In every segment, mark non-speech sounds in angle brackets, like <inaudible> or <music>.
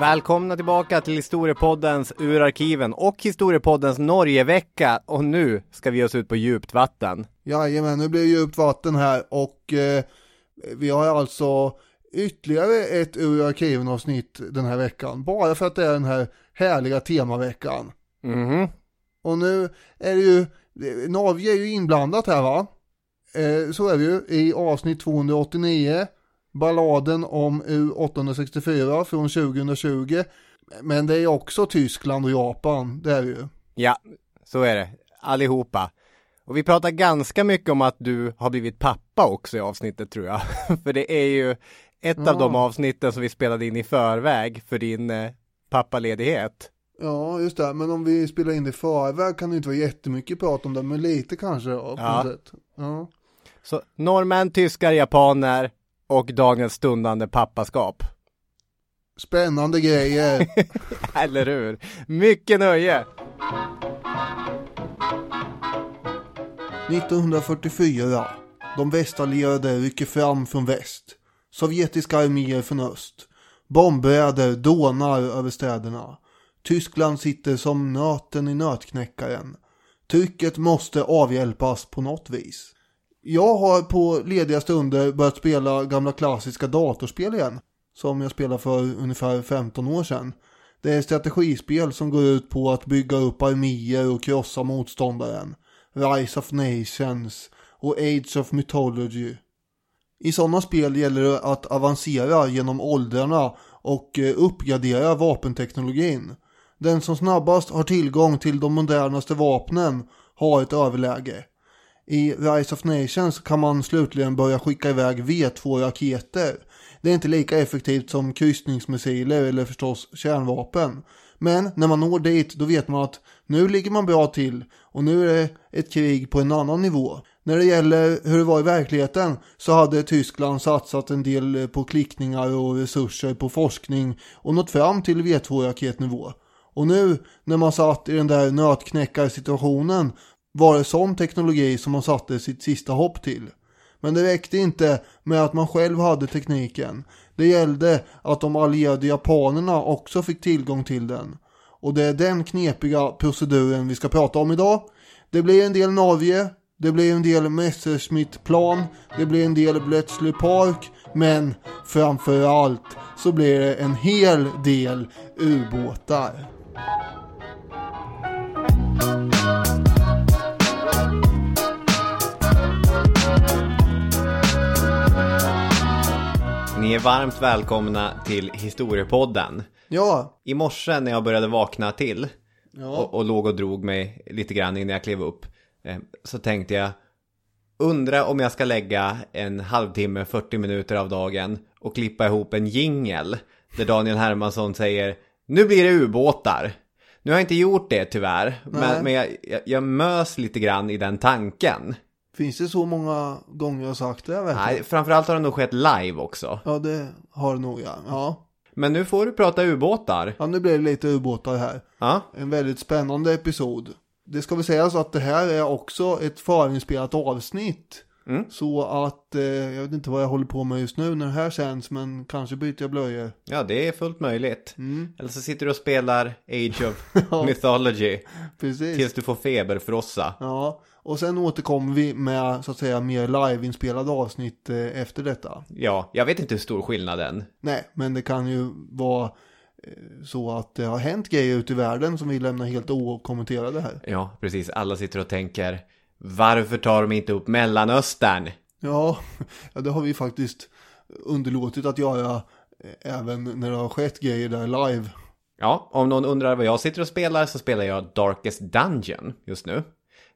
Välkomna tillbaka till Historiepoddens Urarkiven och Historiepoddens Norgevecka. Och nu ska vi ge oss ut på djupt vatten. Jajamän, nu blir det djupt vatten här och eh, vi har alltså ytterligare ett ur arkiven avsnitt den här veckan. Bara för att det är den här härliga temaveckan. Mhm. Och nu är det ju, Norge är ju inblandat här va? Eh, så är det ju i avsnitt 289. Balladen om U864 från 2020. Men det är också Tyskland och Japan, det är det ju. Ja, så är det. Allihopa. Och vi pratar ganska mycket om att du har blivit pappa också i avsnittet tror jag. <laughs> för det är ju ett av de Ja. avsnitten som vi spelade in i förväg för din eh, pappaledighet. Ja, just det. Men om vi spelar in det i förväg kan det inte vara jättemycket prat om det, men lite kanske ja, Ja. Ja. Så norrmän, tyskar, japaner och dagens stundande pappaskap. Spännande grejer. <laughs> Eller hur? Mycket nöje! 1944. De västallierade rycker fram från väst. Sovjetiska arméer från öst. Bombräder dånar över städerna. Tyskland sitter som nöten i nötknäckaren. Trycket måste avhjälpas på något vis. Jag har på lediga stunder börjat spela gamla klassiska datorspel igen. Som jag spelade för ungefär 15 år sedan. Det är strategispel som går ut på att bygga upp arméer och krossa motståndaren. Rise of Nations och Age of Mythology. I sådana spel gäller det att avancera genom åldrarna och eh, uppgradera vapenteknologin. Den som snabbast har tillgång till de modernaste vapnen har ett överläge. I Rise of Nations kan man slutligen börja skicka iväg V2-raketer. Det är inte lika effektivt som kryssningsmissiler eller förstås kärnvapen. Men när man når dit då vet man att nu ligger man bra till och nu är det ett krig på en annan nivå. När det gäller hur det var i verkligheten så hade Tyskland satsat en del på klickningar och resurser på forskning och nått fram till V2-raketnivå. Och nu när man satt i den där nötknäckarsituationen var det sån teknologi som man satte sitt sista hopp till. Men det räckte inte med att man själv hade tekniken. Det gällde att de allierade japanerna också fick tillgång till den. Och det är den knepiga proceduren vi ska prata om idag. Det blir en del Norge, det blir en del Messerschmitt-plan, det blir en del Bletchley Park, men framför allt så blir det en hel del ubåtar. Ni är varmt välkomna till Historiepodden. Ja, I morse när jag började vakna till ja, och, och låg och drog mig lite grann innan jag klev upp eh, så tänkte jag undra om jag ska lägga en halvtimme, 40 minuter av dagen och klippa ihop en jingel där Daniel Hermansson säger nu blir det ubåtar. Nu har jag inte gjort det tyvärr, Nej. men, men jag, jag, jag mös lite grann i den tanken. Finns det så många gånger jag sagt det? Vet Nej, framförallt har det nog skett live också. Ja, det har det nog ja. ja. Men nu får du prata ubåtar. Ja, nu blir det lite ubåtar här. Ja, En väldigt spännande episod. Det ska väl sägas att det här är också ett förinspelat avsnitt. Mm. Så att, eh, jag vet inte vad jag håller på med just nu när det här känns, men kanske byter jag blöjor. ja det är fullt möjligt. Mm, Eller så sitter du och spelar Age of <laughs> Mythology precis. tills du får feberfrossa. Ja, och sen återkommer vi med så att säga mer live-inspelade avsnitt eh, efter detta. Ja, jag vet inte hur stor skillnaden. Nej, men det kan ju vara eh, så att det har hänt grejer ute i världen som vi lämnar helt okommenterade här. Ja, precis. Alla sitter och tänker varför tar de inte upp Mellanöstern? Ja, <laughs> ja det har vi faktiskt underlåtit att göra eh, även när det har skett grejer där live. Ja, om någon undrar vad jag sitter och spelar så spelar jag Darkest Dungeon just nu.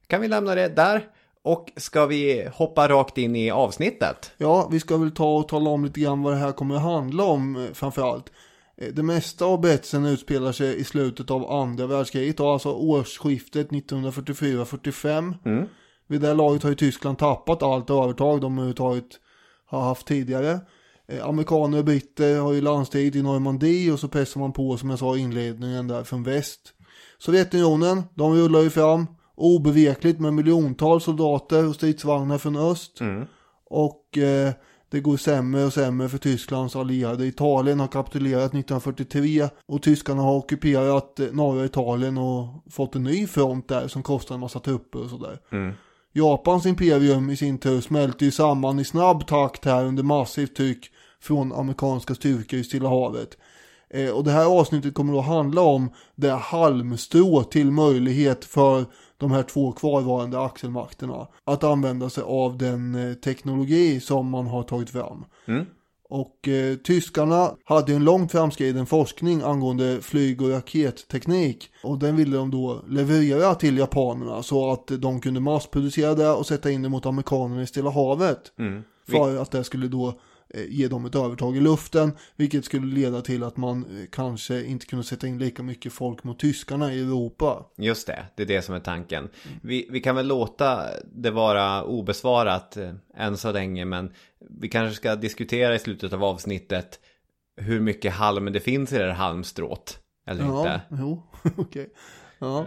Kan vi lämna det där? Och ska vi hoppa rakt in i avsnittet? Ja, vi ska väl ta och tala om lite grann vad det här kommer att handla om eh, framförallt. Eh, Det mesta av berättelsen utspelar sig i slutet av andra världskriget, och alltså årsskiftet 1944-45. Mm. Vid det här laget har ju Tyskland tappat allt övertag de överhuvudtaget har haft tidigare. Eh, Amerikaner och britter har ju landstrid i Normandie och så pressar man på som jag sa i inledningen där från väst. Sovjetunionen, de rullar ju fram obevekligt med miljontals soldater och stridsvagnar från öst. Mm. Och eh, Det går sämre och sämre för Tysklands allierade. Italien har kapitulerat 1943 och tyskarna har ockuperat eh, norra Italien och fått en ny front där som kostar en massa trupper och sådär. Mm. Japans imperium i sin tur smälter ju samman i snabb takt här under massivt tryck från amerikanska styrkor i Stilla havet. Eh, och det här avsnittet kommer att handla om det halmstrå till möjlighet för de här två kvarvarande axelmakterna att använda sig av den eh, teknologi som man har tagit fram. Mm. Och eh, tyskarna hade en långt framskriden forskning angående flyg och raketteknik. Och den ville de då leverera till japanerna så att de kunde massproducera det och sätta in det mot amerikanerna i Stilla havet. Mm. För att det skulle då ge dem ett övertag i luften. Vilket skulle leda till att man eh, kanske inte kunde sätta in lika mycket folk mot tyskarna i Europa. Just det, det är det som är tanken. Vi, vi kan väl låta det vara obesvarat eh, än så länge, men vi kanske ska diskutera i slutet av avsnittet hur mycket halm det finns i det här halmstrået. Eller Ja, inte. jo, <laughs> okej. Ja.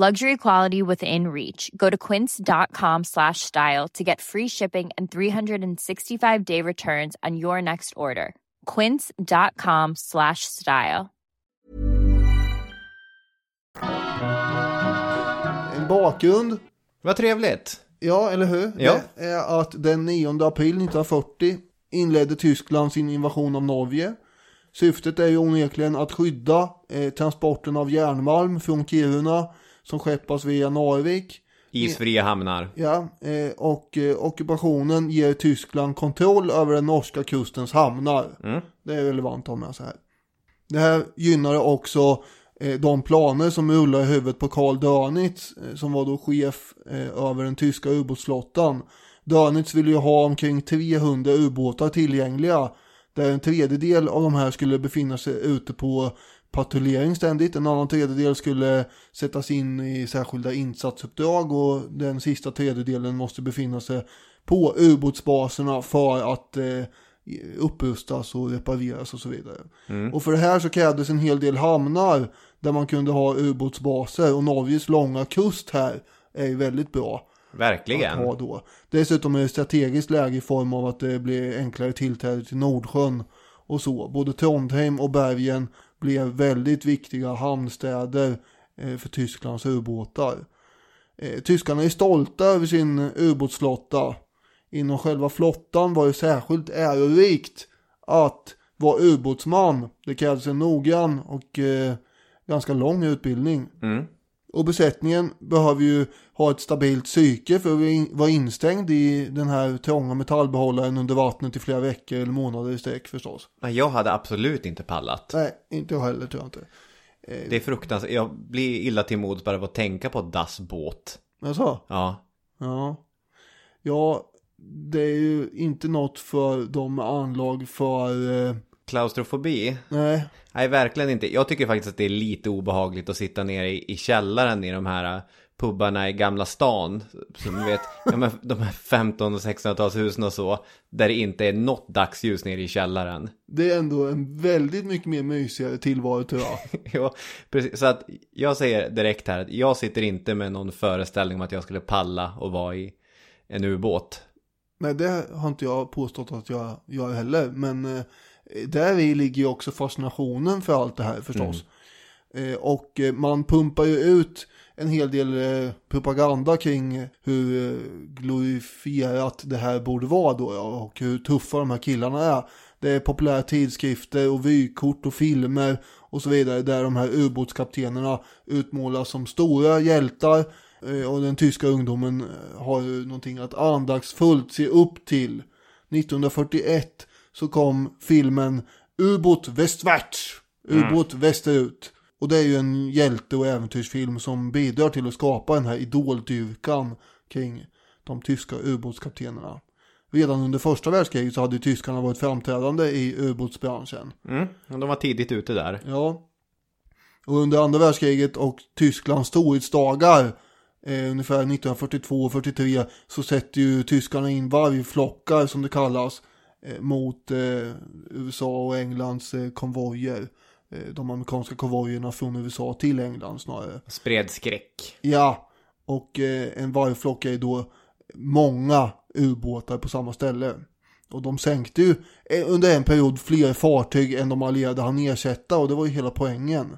Luxury quality within reach. Go to quince.com slash style to get free shipping and 365 day returns on your next order. Quince.com slash style. En bakgrund Vad trevligt. Ja, eller hur? Ja. Det är att den 9 april 1940 inledde Tyskland sin invasion av Norge. Syftet är ju onekligen att skydda eh, transporten av järnmalm från Kiruna som skeppas via Narvik. Isfria hamnar. Ja, eh, och eh, ockupationen ger Tyskland kontroll över den norska kustens hamnar. Det är relevant att ha med sig här. Det här gynnade också eh, de planer som rullar i huvudet på Karl Dönitz som var då chef över den tyska ubåtsflottan. Dönitz ville ju ha omkring 300 ubåtar tillgängliga där en tredjedel av de här skulle befinna sig ute på patrullering ständigt. En annan tredjedel skulle sättas in i särskilda insatsuppdrag och den sista tredjedelen måste befinna sig på ubåtsbaserna för att eh, upprustas och repareras och så vidare. Och för det här så krävdes en hel del hamnar där man kunde ha ubåtsbaser och Norges långa kust här är ju väldigt bra Verkligen. att ha då. Dessutom är det strategiskt läge i form av att det blir enklare tillträde till Nordsjön och så. Både Trondheim och Bergen blev väldigt viktiga hamnstäder eh, för Tysklands ubåtar. Eh, tyskarna är stolta över sin ubåtsflotta. Inom själva flottan var det särskilt ärorikt att vara ubåtsman. Det krävdes en noggrann och eh, ganska lång utbildning. Mm. Och besättningen behöver ju ha ett stabilt psyke för att vara instängd i den här trånga metallbehållaren under vattnet i flera veckor eller månader i sträck förstås. Nej, Jag hade absolut inte pallat. Nej, inte jag heller tror jag inte. Det är fruktansvärt. Jag blir illa till mods bara av att tänka på dassbåt. Alltså, Ja. ja. Ja, det är ju inte något för de anlag för, eh, Klaustrofobi? nej, Nej, verkligen inte. Jag tycker faktiskt att det är lite obehagligt att sitta nere i, i källaren i de här pubbarna i Gamla stan. Som vet, de här 15 och 1600-talshusen och så. Där det inte är något dagsljus nere i källaren. Det är ändå en väldigt mycket mer mysigare tillvaro tror jag. <laughs> ja, precis. Så att jag säger direkt här att jag sitter inte med någon föreställning om att jag skulle palla och vara i en ubåt. Nej, det har inte jag påstått att jag gör heller. Men eh, där i ligger ju också fascinationen för allt det här förstås. Eh, och eh, man pumpar ju ut en hel del eh, propaganda kring hur glorifierat det här borde vara då och hur tuffa de här killarna är. Det är populära tidskrifter och vykort och filmer och så vidare där de här ubåtskaptenerna utmålas som stora hjältar och den tyska ungdomen har ju någonting att andagsfullt se upp till. 1941 så kom filmen Ubåt västwärts, Ubåt västerut. Och det är ju en hjälte och äventyrsfilm som bidrar till att skapa den här idoldyrkan kring de tyska ubåtskaptenerna. Redan under första världskriget så hade tyskarna varit framträdande i ubåtsbranschen. Mm, de var tidigt ute där. Ja. Och under andra världskriget och Tysklands storhetsdagar eh, ungefär 1942-43 så sätter ju tyskarna in vargflockar som det kallas mot eh, USA och Englands eh, konvojer. Eh, de amerikanska konvojerna från USA till England snarare. Spred skräck. Ja, och eh, en vargflock är då många ubåtar på samma ställe. Och de sänkte ju eh, under en period fler fartyg än de allierade hann ersätta och det var ju hela poängen.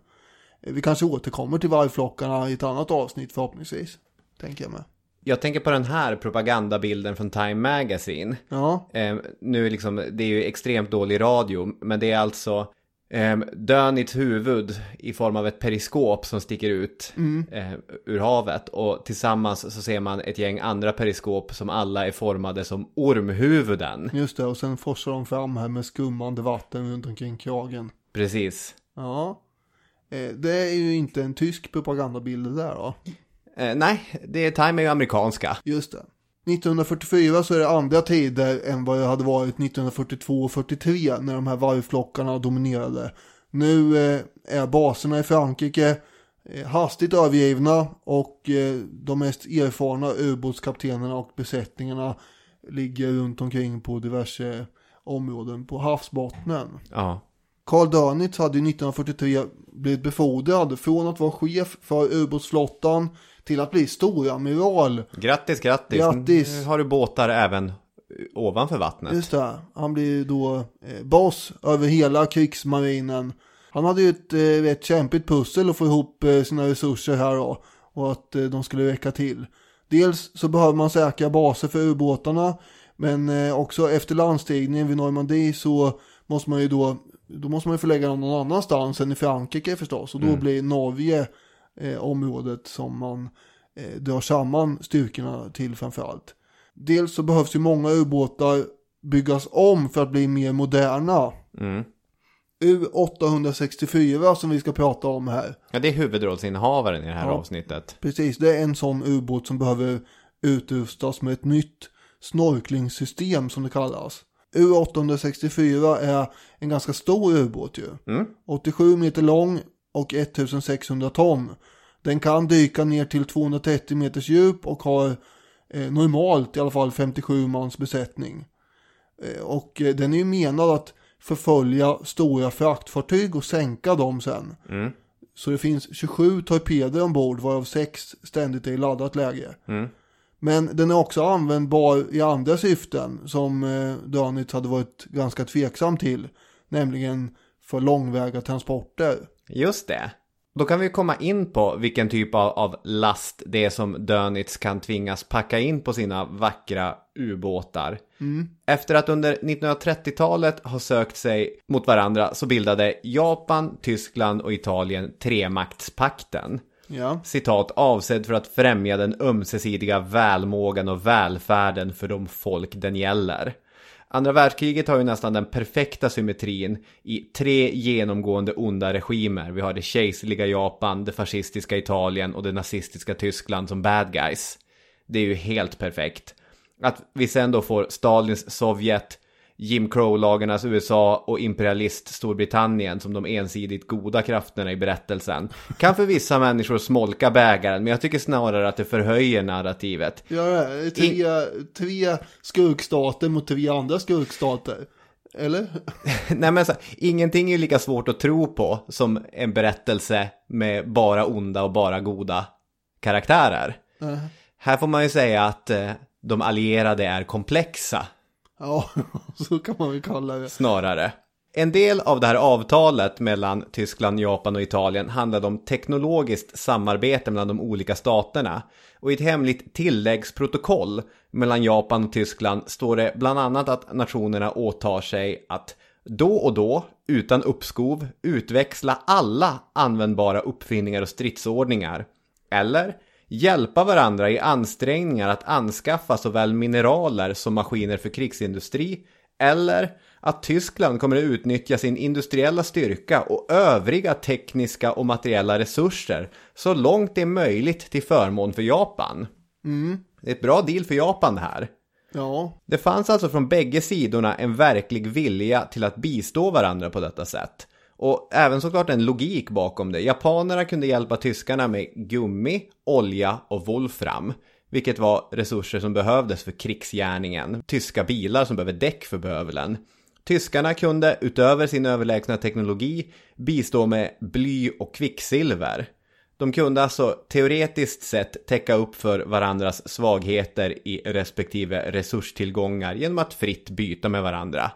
Eh, Vi kanske återkommer till vargflockarna i ett annat avsnitt förhoppningsvis. Tänker jag med. Jag tänker på den här propagandabilden från Time Magazine. Ja, Eh, nu liksom, det är ju extremt dålig radio, men det är alltså eh, Dönits huvud i form av ett periskop som sticker ut eh, ur havet. Och tillsammans så ser man ett gäng andra periskop som alla är formade som ormhuvuden. just det. Och sen forsar de fram här med skummande vatten runt omkring kragen. Precis. Ja. Eh, Det är ju inte en tysk propagandabild det där då. Eh, nej, det Time är ju amerikanska. Just det. 1944 så är det andra tider än vad det hade varit 1942 och 43 när de här vargflockarna dominerade. Nu eh, är baserna i Frankrike eh, hastigt övergivna och eh, de mest erfarna ubåtskaptenerna och besättningarna ligger runt omkring på diverse områden på havsbottnen. Ja. Karl Dönitz hade ju 1943 blivit befordrad från att vara chef för ubåtsflottan till att bli storamiral. Grattis, grattis. Grattis. Nu har du båtar även ovanför vattnet. Just det, han blir då eh, boss över hela krigsmarinen. Han hade ju ett eh, rätt kämpigt pussel att få ihop eh, sina resurser här då. Och att eh, de skulle räcka till. Dels så behöver man säkra baser för ubåtarna. Men också efter landstigningen vid Normandie så måste man ju då, då måste man ju förlägga dem någon annanstans än i Frankrike förstås. Och då blir Norge eh, området som man eh, drar samman styrkorna till framförallt. Dels så behövs ju många ubåtar byggas om för att bli mer moderna. Mm. U864 som vi ska prata om här. Ja, det är huvudrollsinnehavaren i det här Ja. avsnittet. Precis, det är en sån ubåt som behöver utrustas med ett nytt snorklingssystem som det kallas. U864 är en ganska stor ubåt ju. Mm. 87 meter lång och 1600 ton. Den kan dyka ner till 230 meters djup och har eh, normalt i alla fall 57 mans besättning. Eh, och eh, den är ju menad att förfölja stora fraktfartyg och sänka dem sen. Mm. Så det finns 27 torpeder ombord varav 6 ständigt är i laddat läge. Mm. Men den är också användbar i andra syften som eh, Dönitz hade varit ganska tveksam till. Nämligen för långväga transporter. Just det. Då kan vi komma in på vilken typ av, av last det är som Dönitz kan tvingas packa in på sina vackra ubåtar. Efter att under 1930-talet ha sökt sig mot varandra så bildade Japan, Tyskland och Italien tremaktspakten. Ja, Citat avsedd för att främja den ömsesidiga välmågan och välfärden för de folk den gäller. Andra världskriget har ju nästan den perfekta symmetrin i tre genomgående onda regimer. Vi har det kejserliga Japan, det fascistiska Italien och det nazistiska Tyskland som bad guys. Det är ju helt perfekt. Att vi sen då får Stalins Sovjet, Jim Crow-lagarnas USA och imperialist Storbritannien som de ensidigt goda krafterna i berättelsen kan för vissa människor smolka bägaren, men jag tycker snarare att det förhöjer narrativet. Ja, tre, tre skurkstater mot tre andra skurkstater. Eller? <laughs> Nej men så, ingenting är lika svårt att tro på som en berättelse med bara onda och bara goda karaktärer. Här får man ju säga att eh, de allierade är komplexa Ja, <laughs> så kan man väl kalla det. snarare. En del av det här avtalet mellan Tyskland, Japan och Italien handlade om teknologiskt samarbete mellan de olika staterna. Och i ett hemligt tilläggsprotokoll mellan Japan och Tyskland står det bland annat att nationerna åtar sig att då och då, utan uppskov, utväxla alla användbara uppfinningar och stridsordningar. Eller hjälpa varandra i ansträngningar att anskaffa såväl mineraler som maskiner för krigsindustri. Eller att Tyskland kommer att utnyttja sin industriella styrka och övriga tekniska och materiella resurser så långt det är möjligt till förmån för Japan. Det är ett bra deal för Japan det här. Ja, Det fanns alltså från bägge sidorna en verklig vilja till att bistå varandra på detta sätt. Och även såklart en logik bakom det. Japanerna kunde hjälpa tyskarna med gummi, olja och volfram Vilket var resurser som behövdes för krigsgärningen. Tyska bilar som behöver däck för bövelen. Tyskarna kunde, utöver sin överlägsna teknologi, bistå med bly och kvicksilver. De kunde alltså teoretiskt sett täcka upp för varandras svagheter i respektive resurstillgångar genom att fritt byta med varandra.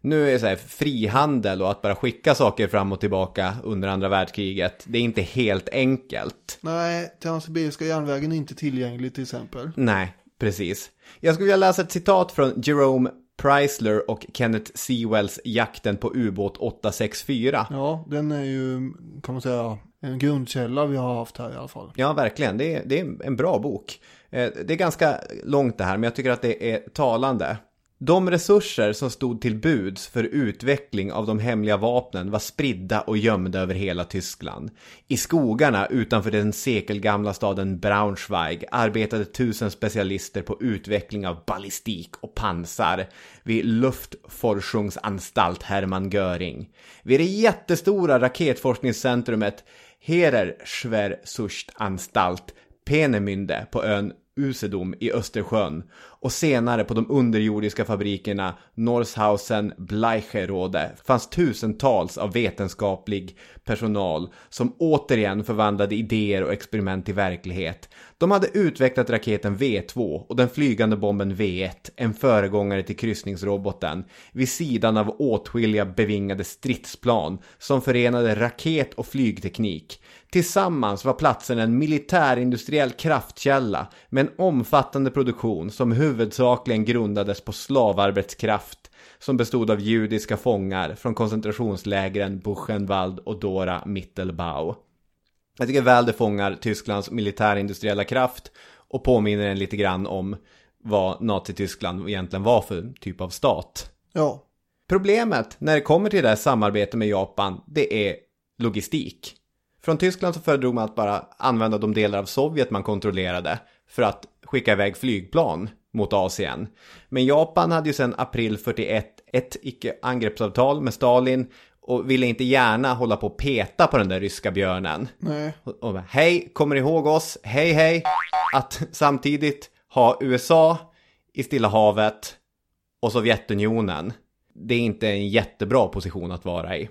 Nu är det så här, frihandel och att bara skicka saker fram och tillbaka under andra världskriget, det är inte helt enkelt. nej, Transsibiriska järnvägen är inte tillgänglig till exempel. Nej, precis. Jag skulle vilja läsa ett citat från Jerome Chrysler och Kenneth Sewells Jakten på ubåt 864. Ja, den är ju, kan man säga, en grundkälla vi har haft här i alla fall. Ja, verkligen. Det är, det är en bra bok. Eh, det är ganska långt det här, men jag tycker att det är talande. De resurser som stod till buds för utveckling av de hemliga vapnen var spridda och gömda över hela Tyskland. I skogarna utanför den sekelgamla staden Braunschweig arbetade tusen specialister på utveckling av ballistik och pansar vid Luftforschungsanstalt Hermann Göring. Vid det jättestora raketforskningscentrumet Herer Schwersuchtanstalt Peenemünde på ön Usedom i Östersjön och senare på de underjordiska fabrikerna Norshausen Bleicherode fanns tusentals av vetenskaplig personal som återigen förvandlade idéer och experiment till verklighet. De hade utvecklat raketen V2 och den flygande bomben V1, en föregångare till kryssningsroboten, vid sidan av åtskilliga bevingade stridsplan som förenade raket och flygteknik. Tillsammans var platsen en militärindustriell kraftkälla med en omfattande produktion som huvudsakligen grundades på slavarbetskraft som bestod av judiska fångar från koncentrationslägren Buchenwald och Dora Mittelbau. Jag tycker väl det fångar Tysklands militärindustriella kraft och påminner en lite grann om vad Nazityskland egentligen var för typ av stat. Ja, Problemet när det kommer till det här samarbetet med Japan, det är logistik. Från Tyskland så föredrog man att bara använda de delar av Sovjet man kontrollerade för att skicka iväg flygplan mot Asien. Men Japan hade ju sedan april 41 ett icke-angreppsavtal med Stalin och ville inte gärna hålla på och peta på den där ryska björnen. nej, Och, och hej, kommer ihåg oss? Hej, hej. Att samtidigt ha USA i Stilla havet och Sovjetunionen. Det är inte en jättebra position att vara i.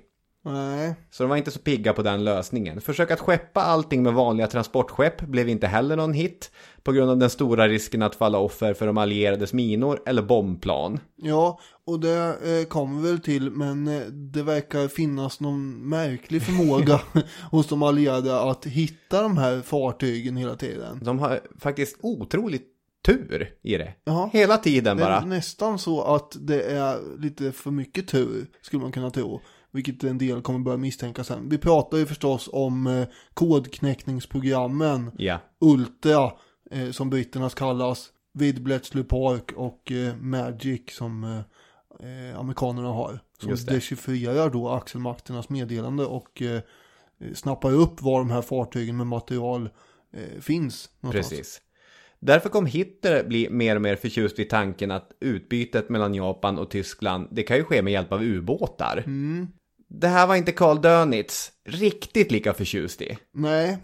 nej. Så de var inte så pigga på den lösningen. Försök att skeppa allting med vanliga transportskepp blev inte heller någon hit på grund av den stora risken att falla offer för de allierades minor eller bombplan. Ja, och det eh, kommer väl till, men eh, det verkar finnas någon märklig förmåga <laughs> hos de allierade att hitta de här fartygen hela tiden. De har faktiskt otroligt tur i det. Ja. Hela tiden Det är bara. nästan så att det är lite för mycket tur, skulle man kunna tro. Vilket en del kommer börja misstänka sen. Vi pratar ju förstås om eh, kodknäckningsprogrammen Ja, Ultra, eh, som britternas kallas, vid Bletchley Park och eh, Magic som eh, eh, amerikanerna har. Som dechiffrerar då axelmakternas meddelande och eh, snappar upp var de här fartygen med material finns. någonstans. precis. Därför kom Hitler bli mer och mer förtjust vid tanken att utbytet mellan Japan och Tyskland, det kan ju ske med hjälp av ubåtar. Det här var inte Karl Dönitz riktigt lika förtjust i. Nej,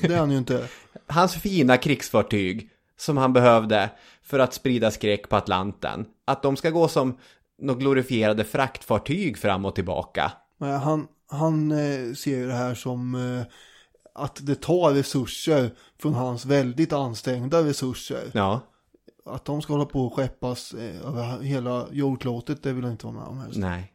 det är han ju inte. <laughs> Hans fina krigsfartyg som han behövde för att sprida skräck på Atlanten, att de ska gå som några glorifierade fraktfartyg fram och tillbaka. Nej, han, han eh, ser ju det här som eh, att det tar resurser från hans väldigt ansträngda resurser. Ja, Att de ska hålla på och skeppas eh, över hela jordklotet, det vill jag inte vara med om helst. nej.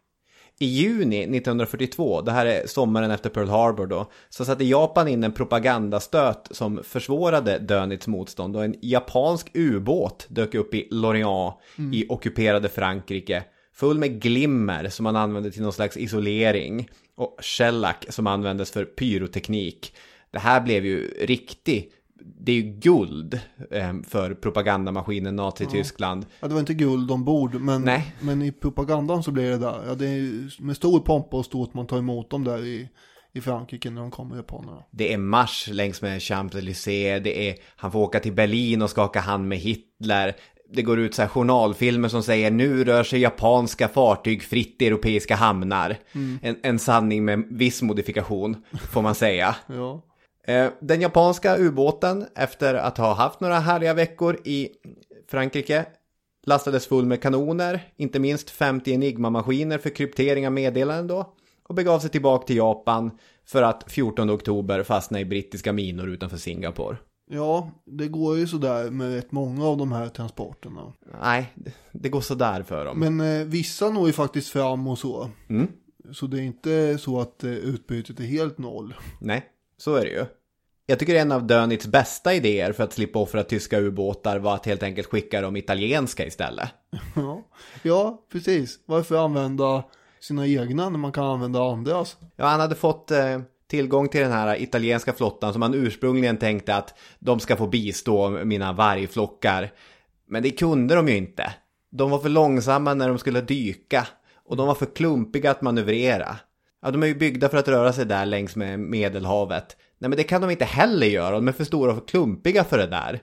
I juni 1942, det här är sommaren efter Pearl Harbor då, så satte Japan in en propagandastöt som försvårade Dönitz motstånd och en japansk ubåt dök upp i Lorient i ockuperade Frankrike full med glimmer som man använde till någon slags isolering och shellac som användes för pyroteknik. Det här blev ju riktigt, det är ju guld eh, för propagandamaskinen Nazityskland. Ja, det var inte guld ombord, men, Nej. men i propagandan så blir det där. Ja, det är med stor pompa och stort man tar emot dem där i, i Frankrike när de kommer japanerna. Det är marsch längs med Champs-Élysées, det är, han får åka till Berlin och skaka hand med Hitler. Det går ut så här journalfilmer som säger nu rör sig japanska fartyg fritt i europeiska hamnar. En, en sanning med viss modifikation, får man säga. <laughs> Ja, Eh, Den japanska ubåten, efter att ha haft några härliga veckor i Frankrike, lastades full med kanoner, inte minst 50 Enigma-maskiner för kryptering av meddelanden då, och begav sig tillbaka till Japan för att 14 oktober fastna i brittiska minor utanför Singapore. Ja det går ju sådär med rätt många av de här transporterna. Nej, det- går sådär för dem. Men eh, vissa når ju faktiskt fram och så. Mm. Så det är inte så att eh, utbytet är helt noll. Nej, så är det ju. Jag tycker en av Dönitz bästa idéer för att slippa offra tyska ubåtar var att helt enkelt skicka dem italienska istället. <laughs> Ja, ja precis. Varför använda sina egna när man kan använda andras? Ja, han hade fått eh, tillgång till den här italienska flottan som man ursprungligen tänkte att de ska få bistå mina vargflockar. Men det kunde de ju inte. De var för långsamma när de skulle dyka och de var för klumpiga att manövrera. Ja, de är ju byggda för att röra sig där längs med Medelhavet. Nej, men det kan de inte heller göra. De är för stora och för klumpiga för det där.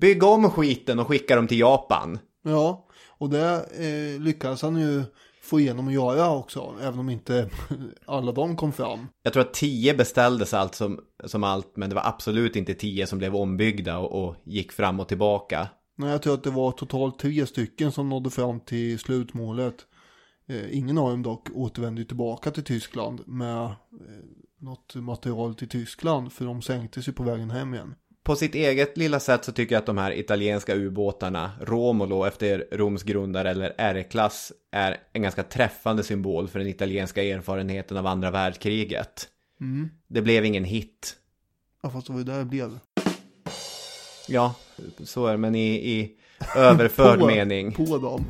Bygg om skiten och skicka dem till Japan. Ja, och det eh, lyckades han ju få igenom att göra också. Även om inte <laughs> alla de kom fram. Jag tror att tio beställdes allt som, som allt, men det var absolut inte tio som blev ombyggda och, och gick fram och tillbaka. Nej, jag tror att det var totalt tre stycken som nådde fram till slutmålet. Eh, ingen av dem dock återvände tillbaka till Tyskland med eh, något material till Tyskland. För de sänktes ju på vägen hem igen. På sitt eget lilla sätt så tycker jag att de här italienska ubåtarna, Romolo efter Roms grundare eller R-klass, är en ganska träffande symbol för den italienska erfarenheten av andra världskriget. Det blev ingen hit. Ja, fast det var ju där det blev. Ja, så är det, men i, i överförd <laughs> På- mening. På dem.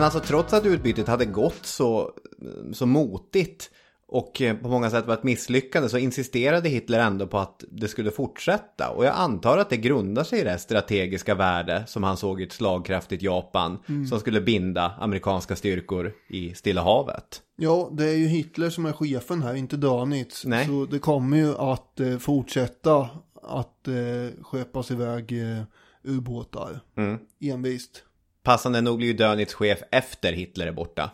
Men alltså trots att utbytet hade gått så, så motigt och eh, på många sätt var ett misslyckande så insisterade Hitler ändå på att det skulle fortsätta. Och jag antar att det grundar sig i det strategiska värde som han såg i ett slagkraftigt Japan som skulle binda amerikanska styrkor i Stilla havet. Ja, det är ju Hitler som är chefen här, inte Danitz. Nej. Så det kommer ju att eh, fortsätta att eh, sköpas iväg eh, ubåtar. Mm. Envist. Passande nog blir ju Dönitz chef efter Hitler är borta.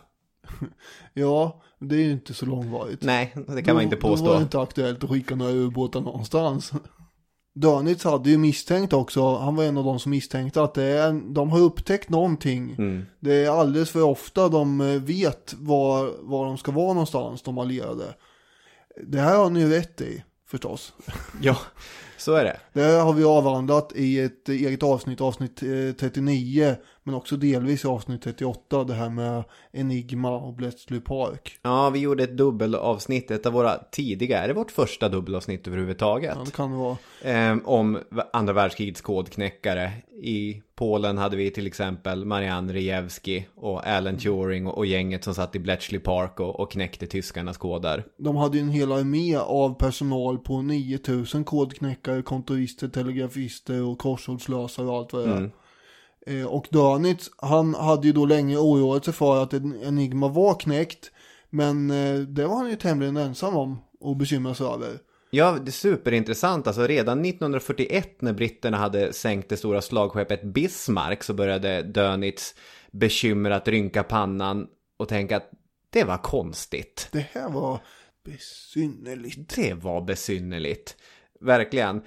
<laughs> Ja, det är ju inte så långvarigt. Nej, det kan man inte Då var påstå. det inte aktuellt att skicka några ubåtar någonstans. <laughs> Dönitz hade ju misstänkt också, han var en av de som misstänkte att det är, de har upptäckt någonting. Mm. Det är alldeles för ofta de eh, vet var, var de ska vara någonstans, de allierade. Det här har ni ju rätt i, förstås. <laughs> Ja, så är det. Det här har vi avhandlat i ett eget avsnitt, avsnitt eh, 39, men också delvis i avsnitt 38, det här med Enigma och Bletchley Park. Ja, vi gjorde ett dubbelavsnitt, ett av våra tidiga, är det vårt första dubbelavsnitt överhuvudtaget? Ja, det kan det vara. eh, om andra världskrigets kodknäckare. I Polen hade vi till exempel Marianne Rejewski och Alan Turing och, och gänget som satt i Bletchley Park och, och knäckte tyskarnas koder. De hade ju en hel armé av personal på 9000 kodknäckare, kontorister, telegrafister och korsordslösare och allt vad det är. Eh, och Dönitz, han hade ju då länge oroat sig för att en Enigma var knäckt. Men eh, det var han ju tämligen ensam om att bekymra sig över. Ja, det är superintressant. Alltså redan 1941 när britterna hade sänkt det stora slagskeppet Bismarck så började Dönitz bekymrat rynka pannan och tänka att det var konstigt. Det här var besynnerligt. Det var besynnerligt. Verkligen.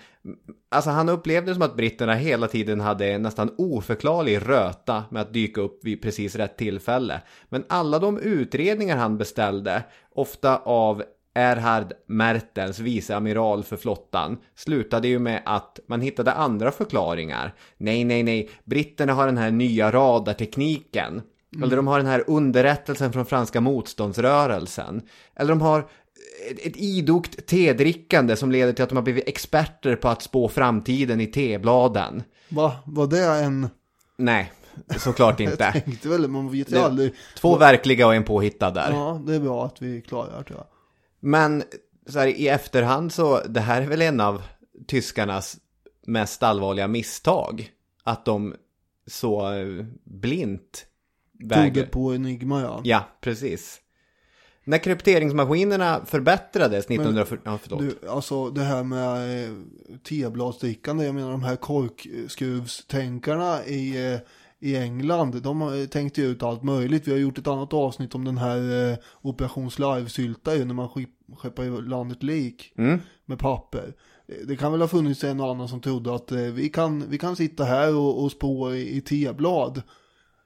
Alltså han upplevde som att britterna hela tiden hade en nästan oförklarlig röta med att dyka upp vid precis rätt tillfälle. Men alla de utredningar han beställde, ofta av Erhard Mertens, viceamiral för flottan, slutade ju med att man hittade andra förklaringar. Nej, nej, nej, britterna har den här nya radartekniken. Eller de har den här underrättelsen från franska motståndsrörelsen. Eller de har ett, ett idogt tedrickande som leder till att de har blivit experter på att spå framtiden i tebladen. Va? Var det en... Nej, såklart <laughs> Jag inte. tänkte väl, man vet ju Det- aldrig. Två verkliga och en påhittad där. Ja, det är bra att vi klargör tror jag. Men så här, i efterhand så, det här är väl en av tyskarnas mest allvarliga misstag. Att de så eh, blint väger. på Enigma ja. Ja, precis. När krypteringsmaskinerna förbättrades 1940... Ja, förlåt. Du, alltså det här med eh, tebladsdrickande, jag menar de här korkskruvstänkarna i, eh, i England, de har tänkt ju ut allt möjligt. Vi har gjort ett annat avsnitt om den här eh, Operation Slarvsylta ju, när man skeppar i landet lik Mm. med papper. Eh, Det kan väl ha funnits en och annan som trodde att eh, vi, kan, vi kan sitta här och, och spå i, i teblad.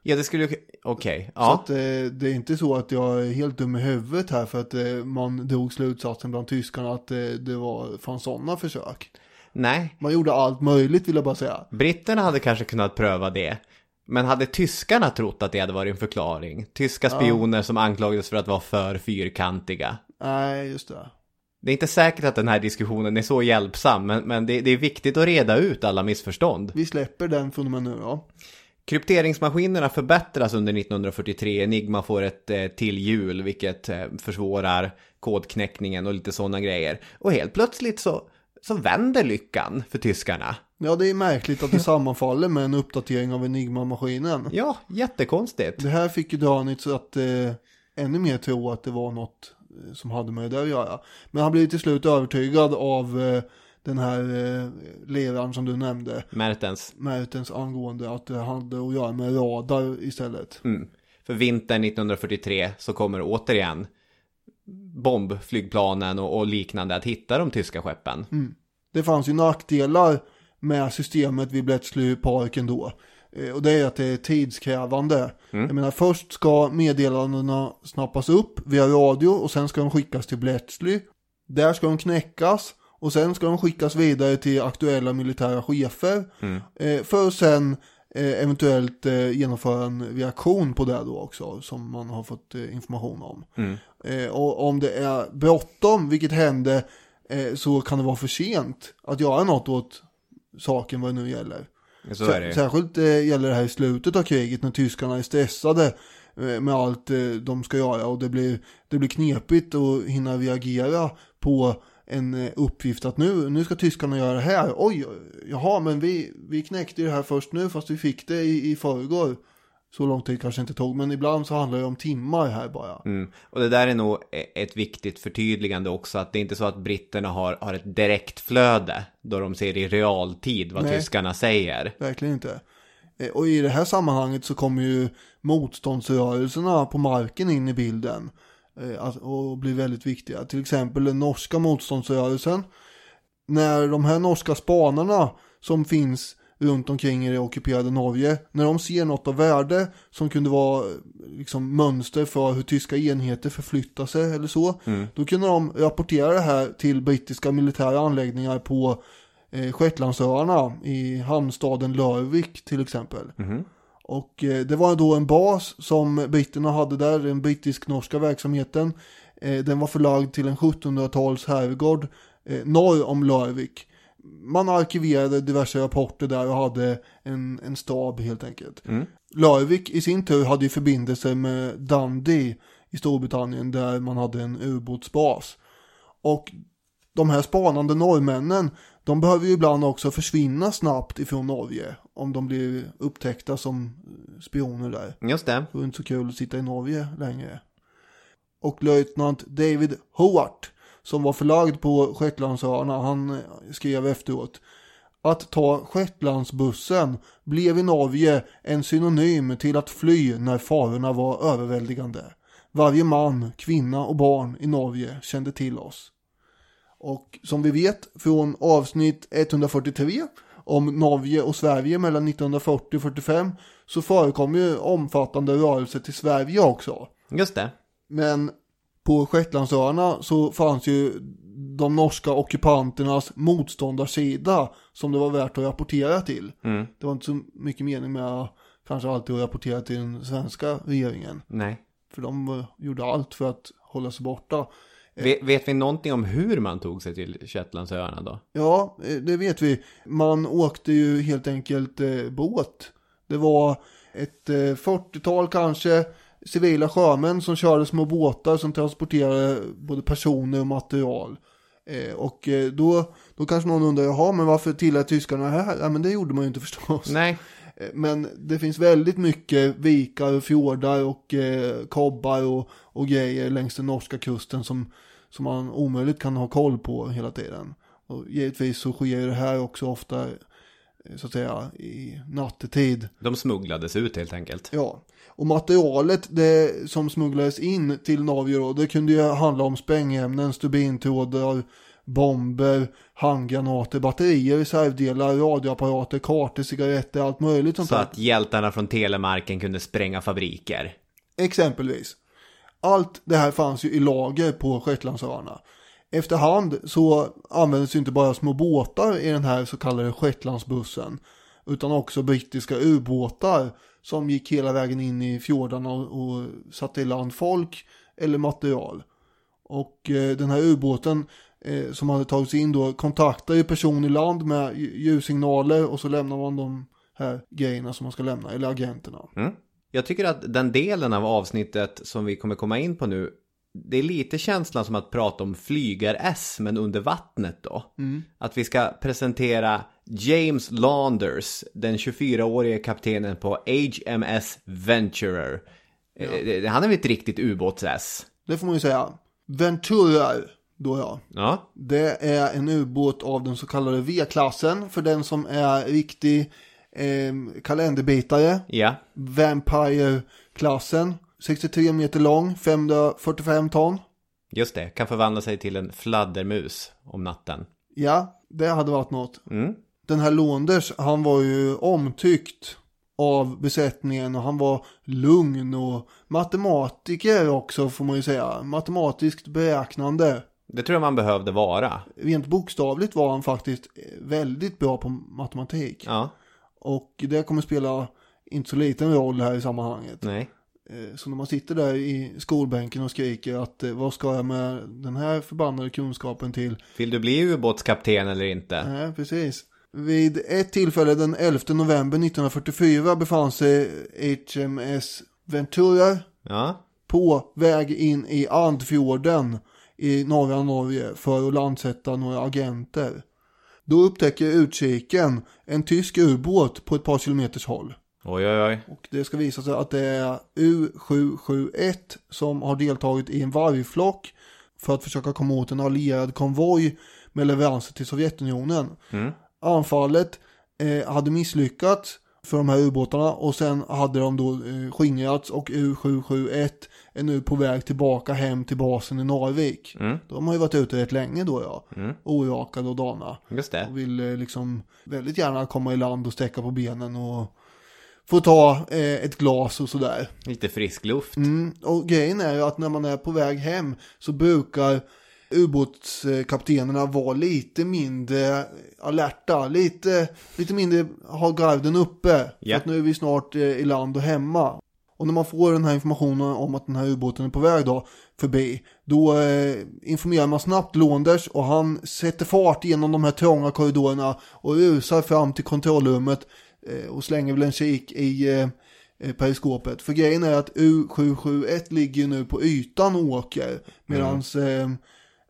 Ja, det skulle ju... Okej, Så ja. att eh, det är inte så att jag är helt dum i huvudet här för att eh, man drog slutsatsen bland tyskarna att eh, det var fanns sådana försök. Nej, Man gjorde allt möjligt vill jag bara säga. britterna hade kanske kunnat pröva det. Men hade tyskarna trott att det hade varit en förklaring? Tyska spioner som anklagades för att vara för fyrkantiga. Nej, just det. Det är inte säkert att den här diskussionen är så hjälpsam, men, men det, det är viktigt att reda ut alla missförstånd. Vi släpper den från och med nu då. Krypteringsmaskinerna förbättras under 1943. Enigma får ett eh, till hjul, vilket eh, försvårar kodknäckningen och lite sådana grejer. Och helt plötsligt så, så vänder lyckan för tyskarna. Ja, det är märkligt att det sammanfaller med en uppdatering av Enigma-maskinen. Ja, jättekonstigt. Det här fick ju Danitz att eh, ännu mer tro att det var något eh, som hade med det att göra. Men han blev till slut övertygad av eh, den här eh, ledaren som du nämnde. Mertens. Mertens angående att det hade att göra med radar istället. Mm. För vintern 1943 så kommer återigen bombflygplanen och, och liknande att hitta de tyska skeppen. Det fanns ju nackdelar med systemet vid Bletchley-parken då. Eh, Och det är att det är tidskrävande. Jag menar först ska meddelandena snappas upp via radio och sen ska de skickas till Bletchley. Där ska de knäckas och sen ska de skickas vidare till aktuella militära chefer. Eh, För att sen eh, eventuellt eh, genomföra en reaktion på det då också som man har fått eh, information om. Eh, Och om det är bråttom, vilket hände, eh, så kan det vara för sent att göra något åt saken vad det nu gäller. Så är det. Särskilt gäller det här i slutet av kriget när tyskarna är stressade med allt de ska göra och det blir, det blir knepigt att hinna reagera på en eh, uppgift att nu, nu ska tyskarna göra det här. Oj, jaha, men vi, vi knäckte det här först nu fast vi fick det i, i förrgår. Så lång tid kanske inte tog, men ibland så handlar det om timmar här bara. Mm. Och det där är nog e- ett viktigt förtydligande också, att det är inte så att britterna har, har ett direktflöde då de ser i realtid vad Nej. tyskarna säger. Verkligen inte. Eh, Och i det här sammanhanget så kommer ju motståndsrörelserna på marken in i bilden. Eh, att- Och blir väldigt viktiga. Till exempel den norska motståndsrörelsen. När de här norska spanarna som finns runt omkring i det ockuperade Norge. När de ser något av värde som kunde vara eh, liksom mönster för hur tyska enheter förflyttar sig eller så. Då kunde de rapportera det här till brittiska militära anläggningar på eh, Shetlandsöarna i hamnstaden Lörvik till exempel. Och eh, det var då en bas som britterna hade där, den brittisk-norska verksamheten. Eh, den var förlagd till en 1700-tals herrgård eh, norr om Lörvik. Man arkiverade diverse rapporter där och hade en, en stab helt enkelt. Lörvik i sin tur hade ju förbindelser med Dundee i Storbritannien där man hade en ubåtsbas. Och de här spanande norrmännen, de behöver ju ibland också försvinna snabbt ifrån Norge om de blir upptäckta som spioner där. Just det. Det är inte så kul att sitta i Norge längre. och löjtnant David Howard som var förlagd på Shetlandsöarna. Han eh, skrev efteråt. Att ta Shetlandsbussen blev i Norge en synonym till att fly när farorna var överväldigande. Varje man, kvinna och barn i Norge kände till oss. Och som vi vet från avsnitt 143 om Norge och Sverige mellan 1940 och 45 så förekom ju omfattande rörelser till Sverige också. Just det. Men på Shetlandsöarna så fanns ju de norska ockupanternas motståndarsida som det var värt att rapportera till. Mm. Det var inte så mycket mening med att kanske alltid att rapportera till den svenska regeringen. Nej. För de gjorde allt för att hålla sig borta. Vet, vet vi någonting om hur man tog sig till Shetlandsöarna då? Ja, eh, det vet vi. Man åkte ju helt enkelt eh, båt. Det var ett eh, 40-tal kanske civila sjömän som körde små båtar som transporterade både personer och material. Eh, och eh, då, då kanske någon undrar, jaha, men varför tillät tyskarna det här? Ja, men det gjorde man ju inte förstås. Nej. Eh, Men det finns väldigt mycket vikar och fjordar och eh, kobbar och, och grejer längs den norska kusten som, som man omöjligt kan ha koll på hela tiden. Och givetvis så sker det här också ofta eh, så att säga i nattetid. De smugglades ut helt enkelt. Ja, och materialet det som smugglades in till Norge då, det kunde ju handla om sprängämnen, stubintrådar, bomber, handgranater, batterier, reservdelar, radioapparater, kartor, cigaretter, allt möjligt sånt Så där. att hjältarna från telemarken kunde spränga fabriker. Exempelvis. Allt det här fanns ju i lager på Shetlandsöarna. Efterhand så användes ju inte bara små båtar i den här så kallade Shetlandsbussen. Utan också brittiska ubåtar som gick hela vägen in i fjordarna och, och satte i land folk eller material. Och eh, den här ubåten eh, som hade tagits in då kontaktade ju person i land med lj- ljussignaler och så lämnar man de här grejerna som man ska lämna, eller agenterna. Mm. Jag tycker att den delen av avsnittet som vi kommer komma in på nu det är lite känslan som att prata om flygar-S men under vattnet då. Att vi ska presentera James Launders, den 24-årige kaptenen på HMS Venturer. Eh, Han är väl ett riktigt ubåts-S? Det får man ju säga. Ventura, då ja. Ja, Det är en ubåt av den så kallade V-klassen för den som är riktig eh, kalenderbitare. ja, Vampire-klassen. 63 meter lång, 545 ton. just det. Kan förvandla sig till en fladdermus om natten. Ja, det hade varit något. Mm. Den här Londers, han var ju omtyckt av besättningen och han var lugn och matematiker också får man ju säga. Matematiskt beräknande. Det tror jag man behövde vara. Rent bokstavligt var han faktiskt väldigt bra på matematik. Ja, Och det kommer spela inte så liten roll här i sammanhanget. nej. Eh, Så när man sitter där i skolbänken och skriker att eh, vad ska jag med den här förbannade kunskapen till? Vill du bli ubåtskapten eller inte? Nej, precis. Vid ett tillfälle den 11 november 1944 befann sig HMS Ventura Ja, på väg in i Andfjorden i norra Norge för att landsätta några agenter. Då upptäcker utkiken en tysk ubåt på ett par kilometers håll. oj oj oj. Och det ska visa sig att det är U771 som har deltagit i en vargflock för att försöka komma åt en allierad konvoj med leveranser till Sovjetunionen. Anfallet eh, hade misslyckats för de här ubåtarna och sen hade de då eh, skingrats och U771 är nu på väg tillbaka hem till basen i Narvik. De har ju varit ute rätt länge då ja. Orakade och dana. Just det. Och vill eh, liksom väldigt gärna komma i land och sträcka på benen och få ta eh, ett glas och sådär. Lite frisk luft. Mm, och grejen är ju att när man är på väg hem så brukar ubåtskaptenerna vara lite mindre alerta, lite, lite mindre ha garden uppe. För att nu är vi snart eh, i land och hemma. Och när man får den här informationen om att den här ubåten är på väg då förbi, då eh, informerar man snabbt Londers och han sätter fart genom de här trånga korridorerna och rusar fram till kontrollrummet eh, och slänger väl en kik i eh, eh, periskopet. För grejen är att U771 ligger nu på ytan och åker medan eh,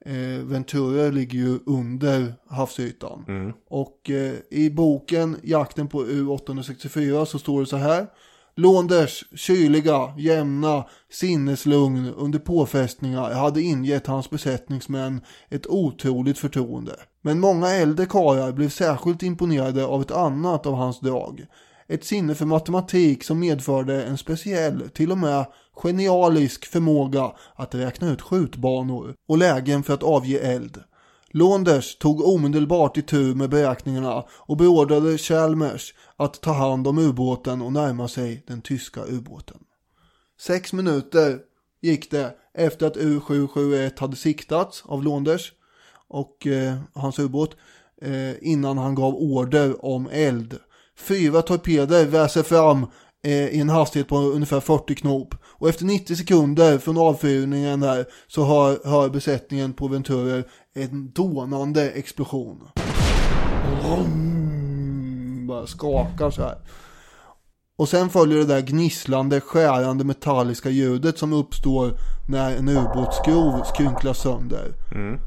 eh, Ventura ligger ju under havsytan. Och eh, i boken Jakten på U864 så står det så här. Londers kyliga, jämna sinneslugn under påfästningar hade ingett hans besättningsmän ett otroligt förtroende. Men många äldre karlar blev särskilt imponerade av ett annat av hans drag. Ett sinne för matematik som medförde en speciell, till och med genialisk förmåga att räkna ut skjutbanor och lägen för att avge eld. Launders tog omedelbart itu med beräkningarna och beordrade Chalmers att ta hand om ubåten och närma sig den tyska ubåten. Sex minuter gick det efter att U771 hade siktats av Launders och eh, hans ubåt eh, innan han gav order om eld. Fyra torpeder väser fram eh, i en hastighet på ungefär 40 knop och efter 90 sekunder från avfyrningen där så hör, hör besättningen på Venturer en dånande explosion. Vroom, bara skakar så här. Och sen följer det där gnisslande, skärande metalliska ljudet som uppstår när en ubåtsskrov skrynklas sönder. Mm.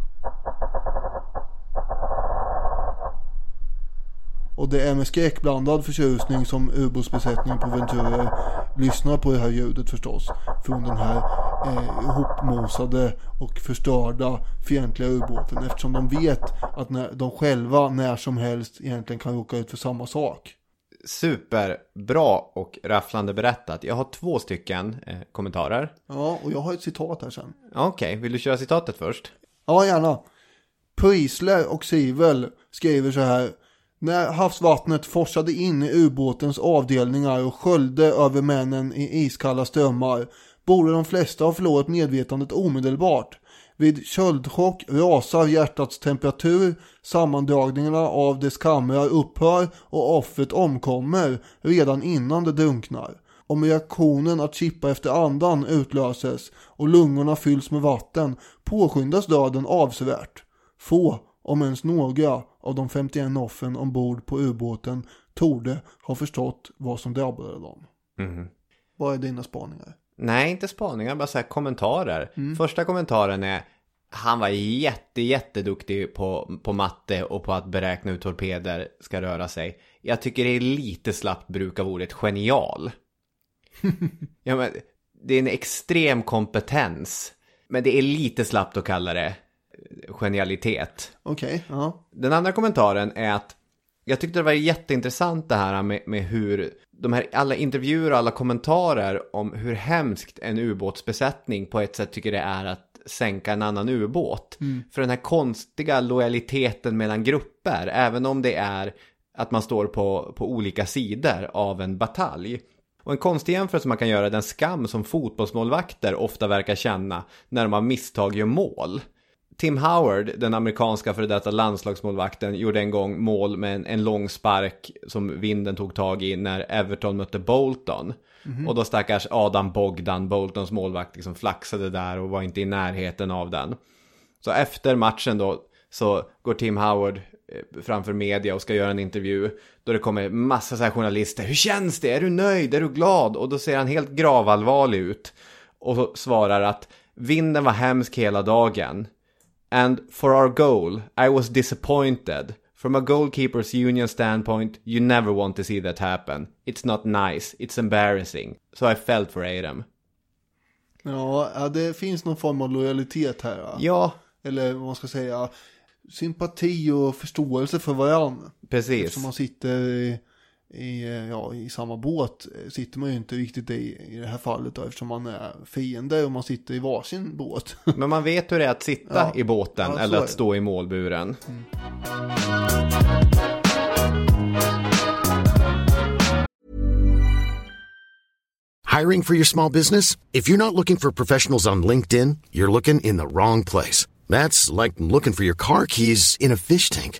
Och det är med skräckblandad förtjusning som ubåtsbesättningen på Venturer lyssnar på det här ljudet förstås. Från den här eh, ihopmosade och förstörda fientliga ubåten. Eftersom de vet att när, de själva när som helst egentligen kan råka ut för samma sak. Superbra och rafflande berättat. Jag har två stycken eh, kommentarer. Ja, och jag har ett citat här sen. Okej, vill du köra citatet först? Ja, gärna. Priesler och Sivel skriver så här. När havsvattnet forsade in i ubåtens avdelningar och sköljde över männen i iskalla strömmar borde de flesta ha förlorat medvetandet omedelbart. Vid köldchock rasar hjärtats temperatur, sammandragningarna av dess kamrar upphör och offret omkommer redan innan det drunknar. Om reaktionen att chippa efter andan utlöses och lungorna fylls med vatten påskyndas döden avsevärt. Få, om ens några, av de 51 offren ombord på ubåten torde ha förstått vad som drabbade dem. Vad är dina spaningar? Nej, inte spaningar, bara så kommentarer. Första kommentaren är han var jätte, jätteduktig på, på matte och på att beräkna hur torpeder ska röra sig. Jag tycker det är lite slappt bruk av ordet genial. <laughs> ja, men, det är en extrem kompetens. Men det är lite slappt att kalla det genialitet. Okej, ja. Den andra kommentaren är att jag tyckte det var jätteintressant det här med, med hur de här alla intervjuer och alla kommentarer om hur hemskt en ubåtsbesättning på ett sätt tycker det är att sänka en annan ubåt. För den här konstiga lojaliteten mellan grupper, även om det är att man står på, på olika sidor av en batalj. Och en konstig jämförelse man kan göra är den skam som fotbollsmålvakter ofta verkar känna när de av misstag gör mål. Tim Howard, den amerikanska före detta landslagsmålvakten, gjorde en gång mål med en, en lång spark som vinden tog tag i när Everton mötte Bolton. Och då stackars Adam Bogdan, Boltons målvakt, liksom flaxade där och var inte i närheten av den. Så efter matchen då så går Tim Howard eh, framför media och ska göra en intervju. Då det kommer massa så här journalister. Hur känns det? Är du nöjd? Är du glad? Och då ser han helt gravallvarlig ut. Och så svarar att vinden var hemsk hela dagen. And for our goal, I was disappointed. From a goalkeeper's union standpoint, you never want to see that happen. It's not nice, it's embarrassing. So I felt for Adam. Ja, det finns någon form av lojalitet här. va? Ja, Eller vad man ska säga, sympati och förståelse för varandra. precis. Eftersom man sitter i, i, eh, ja, i samma båt eh, sitter man ju inte riktigt i, i det här fallet då, eftersom man är fiende och man sitter i varsin båt. <laughs> Men man vet hur det är att sitta Ja. i båten Ja, eller att stå i målburen. Hiring for your small business? If you're not looking for professionals on LinkedIn, you're looking in the wrong place. That's like looking for your car keys in a fish tank.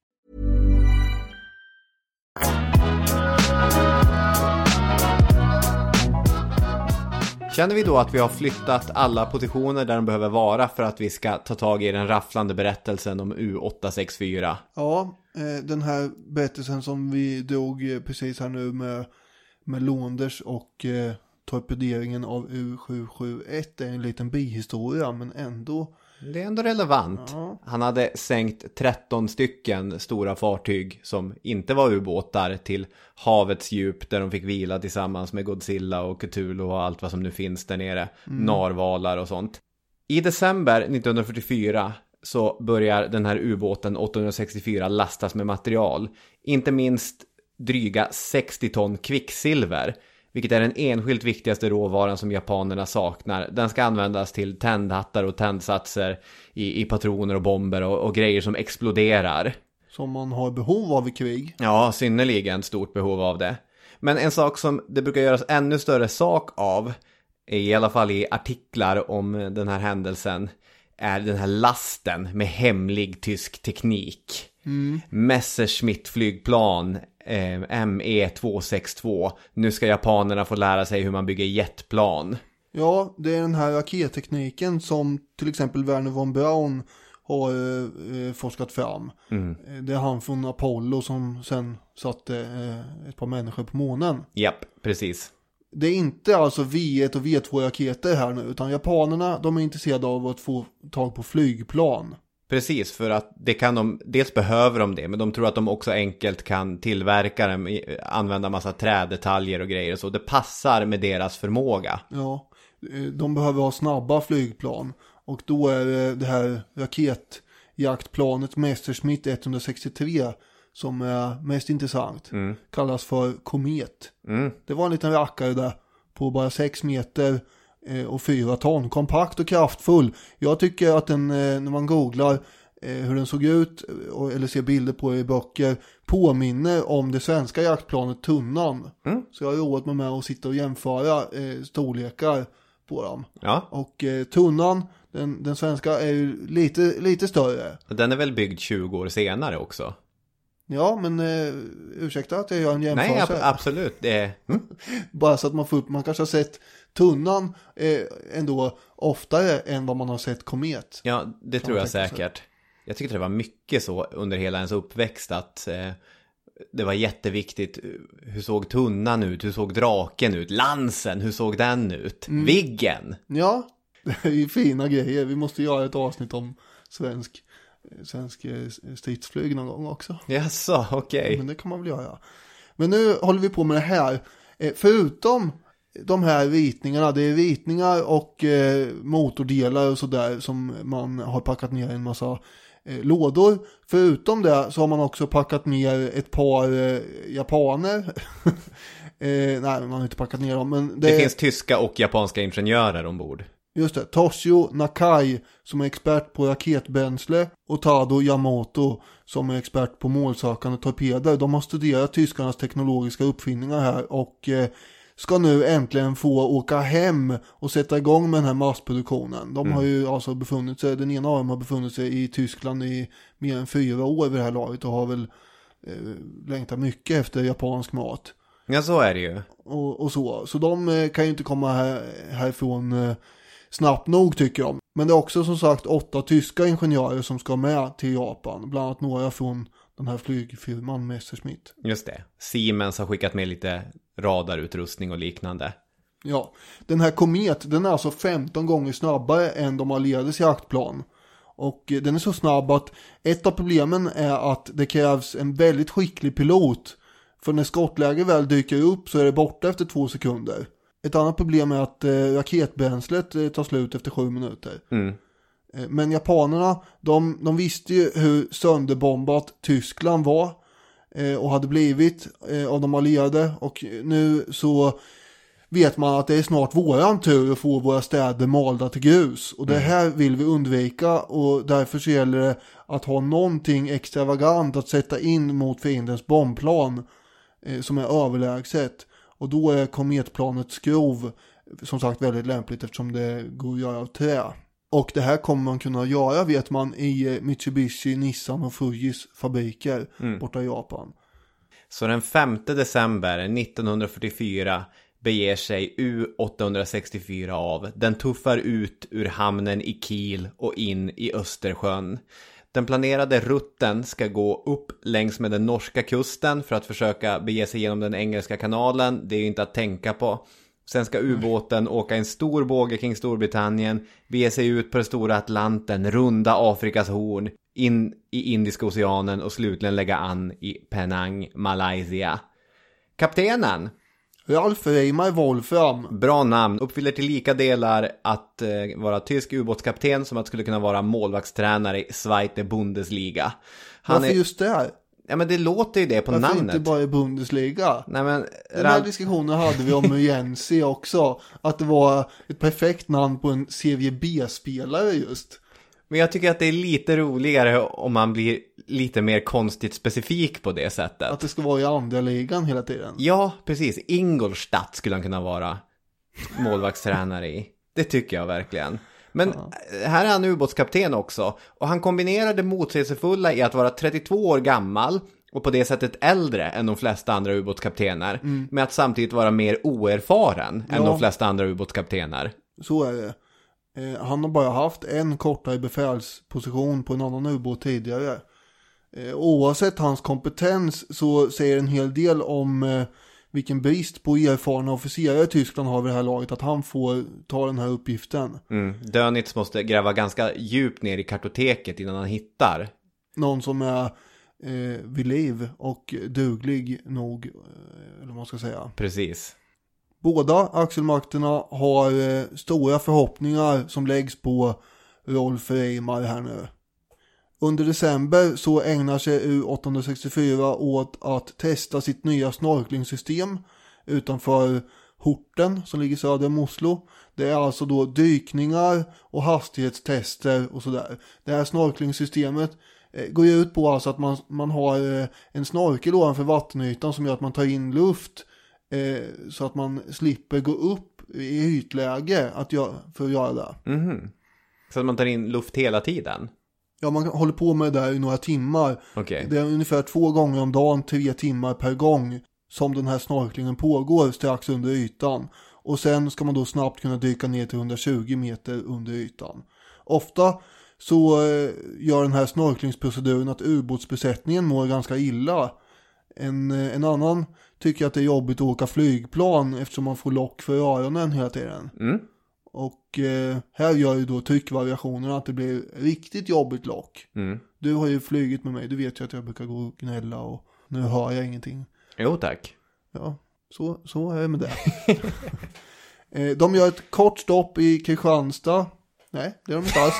Känner vi då att vi har flyttat alla positioner där de behöver vara för att vi ska ta tag i den rafflande berättelsen om U864? Ja, eh, den här berättelsen som vi drog eh, precis här nu med, med Londers och eh, torpederingen av U771 är en liten bihistoria men ändå. Det är ändå relevant. Ja. Han hade sänkt 13 stycken stora fartyg som inte var ubåtar till havets djup där de fick vila tillsammans med Godzilla och Cthulhu och allt vad som nu finns där nere. Narvalar och sånt. I december 1944 så börjar den här ubåten 864 lastas med material. Inte minst dryga 60 ton kvicksilver. Vilket är den enskilt viktigaste råvaran som japanerna saknar. Den ska användas till tändhattar och tändsatser i, i patroner och bomber och, och grejer som exploderar. Som man har behov av i krig. Ja, synnerligen stort behov av det. Men en sak som det brukar göras ännu större sak av, i alla fall i artiklar om den här händelsen, är den här lasten med hemlig tysk teknik. Messerschmitt flygplan eh, ME262. Nu ska japanerna få lära sig hur man bygger jetplan. Ja, det är den här rakettekniken som till exempel Werner von Braun har eh, forskat fram. Eh, Det är han från Apollo som sen satte eh, ett par människor på månen. Japp, precis. Det är inte alltså V1 och V2 raketer här nu, utan japanerna de är intresserade av att få tag på flygplan. Precis, för att det kan de, dels behöver de det, men de tror att de också enkelt kan tillverka dem, i- använda massa trädetaljer och grejer och så. Det passar med deras förmåga. Ja, eh, de behöver ha snabba flygplan. Och då är det det här raketjaktplanet Messerschmitt 163 som är mest intressant. Kallas för Komet. Det var en liten rackare där på bara 6 meter och 4 ton. Kompakt och kraftfull. Jag tycker att den, eh, när man googlar eh, hur den såg ut eh, eller ser bilder på i böcker påminner om det svenska jaktplanet Tunnan. Så jag har roat mig med att sitta och jämföra eh, storlekar på dem. Ja, Och eh, Tunnan, den, den svenska är ju lite, lite större. den är väl byggd 20 år senare också. Ja, men eh, ursäkta att jag gör en Nej, jämförelse. ab- absolut. Det är... Mm. <laughs> Bara så att man får upp, man kanske har sett Tunnan eh, ändå oftare än vad man har sett Komet. Ja, det tror jag tänka sig. säkert. Jag tyckte det var mycket så under hela ens uppväxt att eh, det var jätteviktigt. Hur såg tunnan ut? Hur såg draken ut? Lansen, hur såg den ut? Mm. Viggen? Ja, <laughs> det är ju fina grejer. Vi måste göra ett avsnitt om svensk, eh, svensk eh, stridsflyg någon gång också. Jaså, okej. Men det kan man väl göra. Men nu håller vi på med det här. Eh, Förutom de här ritningarna, det är ritningar och eh, motordelar och sådär som man har packat ner i en massa eh, lådor. Förutom det så har man också packat ner ett par eh, japaner. <laughs> eh, nej, man har inte packat ner dem. Men det, Det finns tyska och japanska ingenjörer ombord. Just det, Toshio Nakai som är expert på raketbränsle och Tado Yamamoto som är expert på målsökande torpeder. De har studerat tyskarnas teknologiska uppfinningar här och ska nu äntligen få åka hem och sätta igång med den här massproduktionen. De har ju alltså befunnit sig, den ena av dem har befunnit sig i Tyskland i mer än fyra år vid det här laget och har väl eh, längtat mycket efter japansk mat Ja, så är det ju. och, och så. Så de eh, kan ju inte komma här, härifrån eh, snabbt nog tycker de. Men det är också som sagt åtta tyska ingenjörer som ska med till Japan. Bland annat några från den här flygfirman Messerschmitt. Just det. Siemens har skickat med lite radarutrustning och liknande. Ja, den här Komet den är alltså 15 gånger snabbare än de allierades jaktplan. Och eh, den är så snabb att ett av problemen är att det krävs en väldigt skicklig pilot. För när skottläge väl dyker upp så är det borta efter två sekunder. Ett annat problem är att eh, raketbränslet eh, tar slut efter sju minuter. Mm. Eh, Men japanerna, de, de visste ju hur sönderbombat Tyskland var eh, och hade blivit eh, av de allierade. Och nu så vet man att det är snart våran tur att få våra städer malda till grus. Och det här vill vi undvika och därför så gäller det att ha någonting extravagant att sätta in mot fiendens bombplan eh, som är överlägset. Och då är kometplanet skrov som sagt väldigt lämpligt eftersom det går att göra av trä. Och det här kommer man kunna göra vet man i eh, Mitsubishi, Nissan och Fujis fabriker borta i Japan. Så den 5 december 1944 beger sig U-864 av. Den tuffar ut ur hamnen i Kiel och in i Östersjön. Den planerade rutten ska gå upp längs med den norska kusten för att försöka bege sig genom den engelska kanalen. Det är ju inte att tänka på. Sen ska ubåten åka en stor båge kring Storbritannien, bege sig ut på den stora Atlanten, runda Afrikas horn, in i Indiska oceanen och slutligen lägga an i Penang, Malaysia. Kaptenen, Ralf Reimar Wolfram. bra namn, uppfyller till lika delar att eh, vara tysk ubåtskapten som att skulle kunna vara målvaktstränare i Zweite Bundesliga. Han Varför är, just där? Ja men det låter ju det på Varför namnet. inte bara i Bundesliga? Nej men, Den här diskussionen hade vi om <laughs> Jensi också. Att det var ett perfekt namn på en Serie B-spelare just. Men jag tycker att det är lite roligare om man blir lite mer konstigt specifik på det sättet. Att det ska vara i andra ligan hela tiden. Ja, precis. Ingolstadt skulle han kunna vara målvaktstränare i. Det tycker jag verkligen. Men här är han ubåtskapten också. Och han kombinerar det motsägelsefulla i att vara 32 år gammal och på det sättet äldre än de flesta andra ubåtskaptener. Med att samtidigt vara mer oerfaren än Ja. de flesta andra ubåtskaptener. Så är det. Eh, han har bara haft en kortare befälsposition på en annan ubåt tidigare. Eh, oavsett hans kompetens så säger en hel del om eh, vilken brist på erfarna officerare Tyskland har vid det här laget att han får ta den här uppgiften. Mm. Dönitz måste gräva ganska djupt ner i kartoteket innan han hittar. Någon som är eh, vid liv och duglig nog, eh, eller vad man ska säga. Precis. Båda axelmakterna har eh, stora förhoppningar som läggs på Rolf Reimar här nu. Under december så ägnar sig U864 åt att testa sitt nya snorklingssystem utanför Horten som ligger söder om Oslo. Det är alltså då dykningar och hastighetstester och sådär. Det här snorklingssystemet eh, går ju ut på alltså att man, man har eh, en snorkel ovanför vattenytan som gör att man tar in luft eh, så att man slipper gå upp i ytläge att göra, för att göra det. Mhm. Så att man tar in luft hela tiden? Ja, man håller på med det där i några timmar. Okej. Det är ungefär två gånger om dagen, tre timmar per gång som den här snorklingen pågår strax under ytan. Och sen ska man då snabbt kunna dyka ner till 120 meter under ytan. Ofta så eh, gör den här snorklingsproceduren att ubåtsbesättningen mår ganska illa. En, eh, en annan tycker att det är jobbigt att åka flygplan eftersom man får lock för öronen hela tiden. Mm. Och eh, här gör ju då tryckvariationerna att det blir riktigt jobbigt lock. Mm. Du har ju flugit med mig, du vet ju att jag brukar gå och gnälla och nu hör jag ingenting. Jo tack. Ja, så, så är det med det. <laughs> eh, de gör ett kort stopp i Kristianstad. Nej, det gör de inte alls.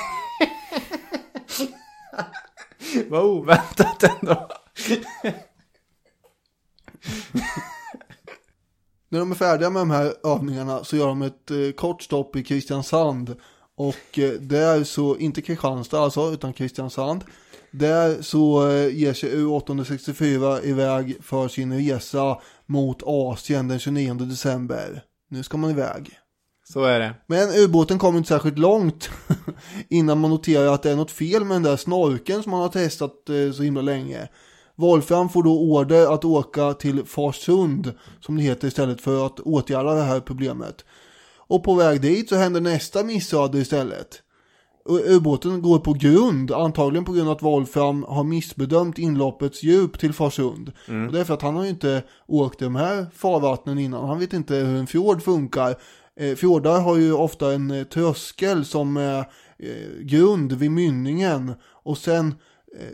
<laughs> Vad oväntat ändå. <laughs> När de är färdiga med de här övningarna så gör de ett eh, kort stopp i Kristiansand. Och eh, där så, inte Kristianstad alltså, utan Kristiansand. Där så eh, ger sig U864 iväg för sin resa mot Asien den 29 december. Nu ska man iväg. Så är det. Men ubåten kommer inte särskilt långt <laughs> innan man noterar att det är något fel med den där snorkeln som man har testat eh, så himla länge. Wolfram får då order att åka till Farsund, som det heter istället för att åtgärda det här problemet. Och på väg dit så händer nästa missöde istället. Ubåten går på grund, antagligen på grund av att Wolfram har missbedömt inloppets djup till Farsund. Och det är för att han har ju inte åkt i de här farvattnen innan, han vet inte hur en fjord funkar. Eh, fjordar har ju ofta en eh, tröskel som är eh, grund vid mynningen och sen eh,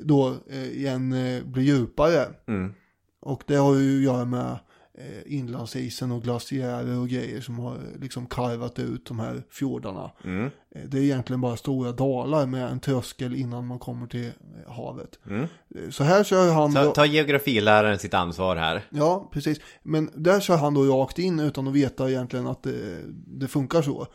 då eh, igen eh, blir djupare. Mm. Och det har ju att göra med eh, inlandsisen och glaciärer och grejer som har eh, liksom karvat ut de här fjordarna. Mm. Eh, Det är egentligen bara stora dalar med en tröskel innan man kommer till eh, havet. Mm. Eh, Så här kör han Ta, då, ta geografiläraren sitt ansvar här. Ja, precis. Men där kör han då rakt in utan att veta egentligen att det, det funkar så.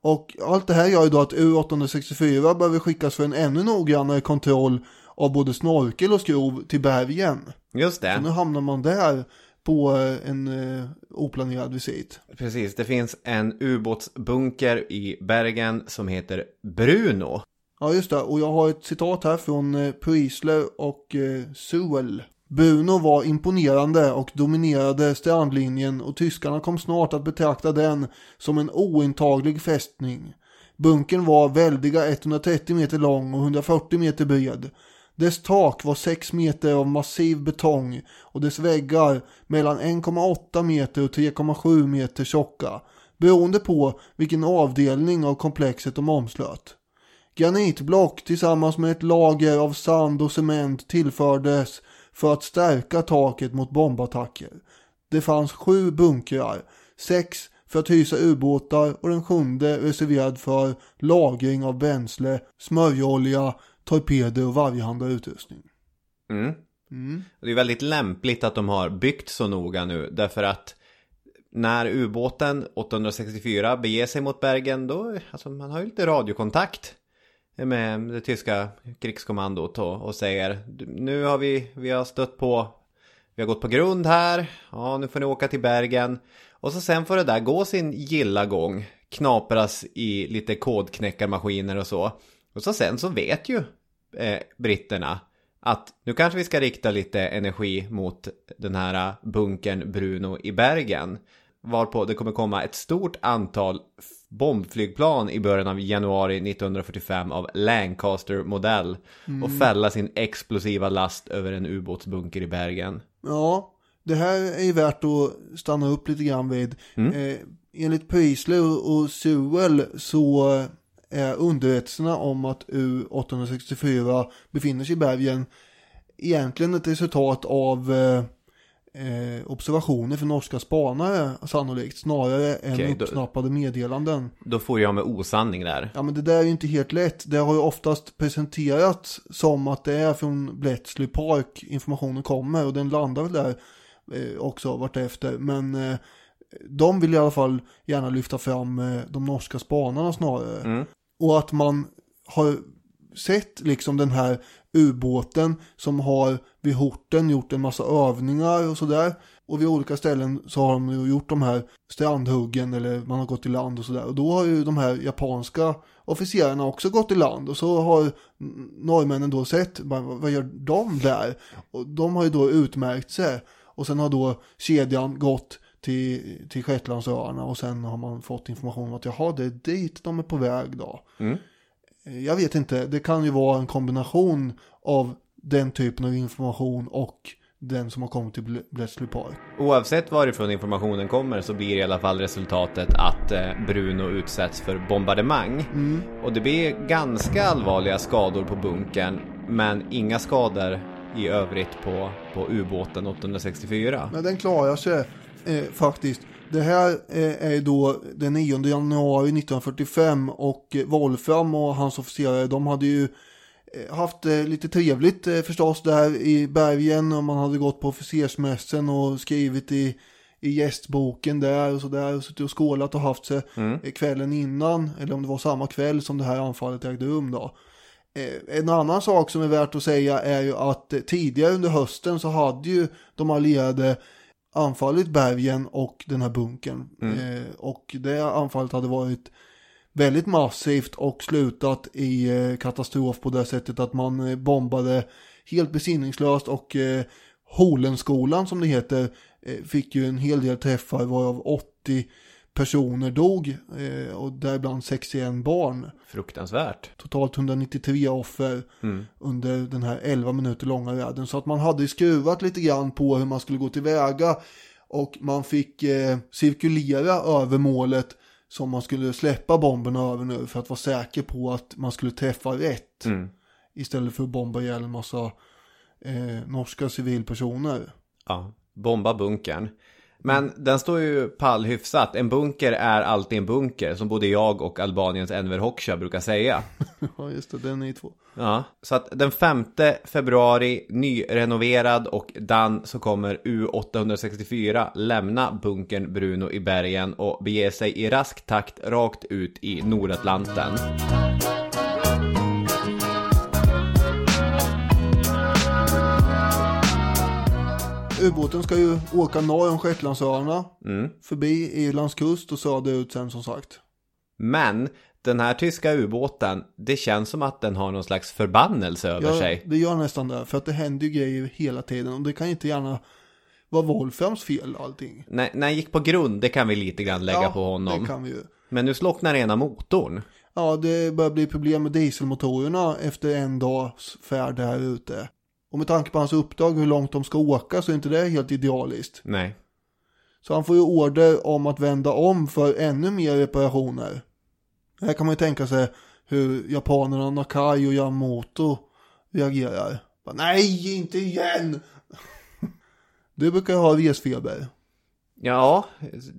Och allt det här gör ju då att U864 behöver skickas för en ännu noggrannare kontroll av både snorkel och skrov till bergen. Just Så nu det. hamnar man där på eh, en eh, oplanerad visit. Precis, det finns en ubåtsbunker i Bergen som heter Bruno. Ja, just det. Och jag har ett citat här från eh, Priesler och eh, Sewell. Bruno var imponerande och dominerade strandlinjen och tyskarna kom snart att betrakta den som en ointaglig fästning. Bunkern var väldiga 130 meter lång och 140 meter bred. Dess tak var 6 meter av massiv betong och dess väggar mellan 1,8 meter och 3,7 meter tjocka beroende på vilken avdelning av komplexet de omslöt. Granitblock tillsammans med ett lager av sand och cement tillfördes för att stärka taket mot bombattacker. Det fanns sju bunkrar, sex för att hysa ubåtar och den sjunde reserverad för lagring av bränsle, smörjolja, torpeder och varjehanda utrustning. Mm. Och Det är väldigt lämpligt att de har byggt så noga nu därför att när ubåten 864 beger sig mot Bergen då, alltså man har ju lite radiokontakt med det tyska krigskommandot och, och säger nu har vi, vi har stött på, vi har gått på grund här, ja nu får ni åka till Bergen och så sen får det där gå sin gilla gång, knapras i lite kodknäckarmaskiner och så och så sen så vet ju eh, britterna att nu kanske vi ska rikta lite energi mot den här bunkern Bruno i Bergen. Varpå det kommer komma ett stort antal bombflygplan i början av januari 1945 av Lancaster-modell och fälla sin explosiva last över en ubåtsbunker i Bergen. Ja, det här är ju värt att stanna upp lite grann vid. Eh, enligt Priesler och Sewell så är underrättelserna om att U864 befinner sig i bergen egentligen ett resultat av eh, eh, observationer för norska spanare sannolikt, snarare än då- uppsnappade meddelanden. Då får jag med osanning där. Ja men det där är ju inte helt lätt. Det har ju oftast presenterats som att det är från Bletchley Park informationen kommer och den landar väl där eh, också vartefter. Men eh, de vill i alla fall gärna lyfta fram eh, de norska spanarna snarare. Mm. Och att man har sett liksom den här ubåten som har vid Horten gjort en massa övningar och sådär. Och vid olika ställen så har de ju gjort de här strandhuggen eller man har gått i land och sådär. Och då har ju de här japanska officerarna också gått i land och så har norrmännen då sett, vad gör de där? Och de har ju då utmärkt sig. Och sen har då kedjan gått till, till Shetlandsöarna och sen har man fått information om att jaha, det är dit de är på väg då. Mm. Jag vet inte, det kan ju vara en kombination av den typen av information och den som har kommit till Ble- Bletchley Park. Oavsett varifrån informationen kommer så blir i alla fall resultatet att eh, Bruno utsätts för bombardemang. Och det blir ganska allvarliga skador på bunkern, men inga skador i övrigt på, på ubåten 864. Men den klarar sig eh, faktiskt. Det här eh, är då den 9 januari 1945 och eh, Wolfram och hans officerare de hade ju eh, haft eh, lite trevligt förstås där i bergen och man hade gått på officersmässen och skrivit i, i gästboken där och sådär och suttit och skålat och haft sig eh, kvällen innan eller om det var samma kväll som det här anfallet ägde rum då. En annan sak som är värt att säga är ju att tidigare under hösten så hade ju de allierade anfallit bergen och den här bunkern. Eh, och det anfallet hade varit väldigt massivt och slutat i eh, katastrof på det sättet att man eh, bombade helt besinningslöst och eh, Holenskolan som det heter eh, fick ju en hel del träffar varav 80 personer dog eh, och däribland 61 barn. Fruktansvärt. Totalt 193 offer under den här 11 minuter långa räden. Så att man hade skruvat lite grann på hur man skulle gå tillväga och man fick eh, cirkulera över målet som man skulle släppa bomberna över nu för att vara säker på att man skulle träffa rätt. Mm. Istället för att bomba ihjäl en massa eh, norska civilpersoner. Ja, bomba bunkern. Men den står ju pall hyfsat. En bunker är alltid en bunker, som både jag och Albaniens Enver Hoxha brukar säga. <laughs> ja, just det, den är två. Ja, så att den 5 februari, nyrenoverad och dan så kommer U864 lämna bunkern Bruno i bergen och bege sig i rask takt rakt ut i Nordatlanten. Ubåten ska ju åka norr om Shetlandsöarna, Mm. förbi Irlands kust och söderut sen som sagt. Men den här tyska ubåten, det känns som att den har någon slags förbannelse över Ja, sig. det gör nästan det, för att det händer ju grejer hela tiden och det kan ju inte gärna vara Wolframs fel allting. När, när han gick på grund, det kan vi lite grann lägga ja, på honom. det kan vi ju. Men nu slocknar ena motorn. Ja, det börjar bli problem med dieselmotorerna efter en dags färd här ute. Och med tanke på hans uppdrag hur långt de ska åka så är inte det helt idealiskt. Nej. Så han får ju order om att vända om för ännu mer reparationer. Här kan man ju tänka sig hur japanerna Nakai och Yamamoto reagerar. Bara, Nej, inte igen! <laughs> Du brukar ha resfeber. Ja,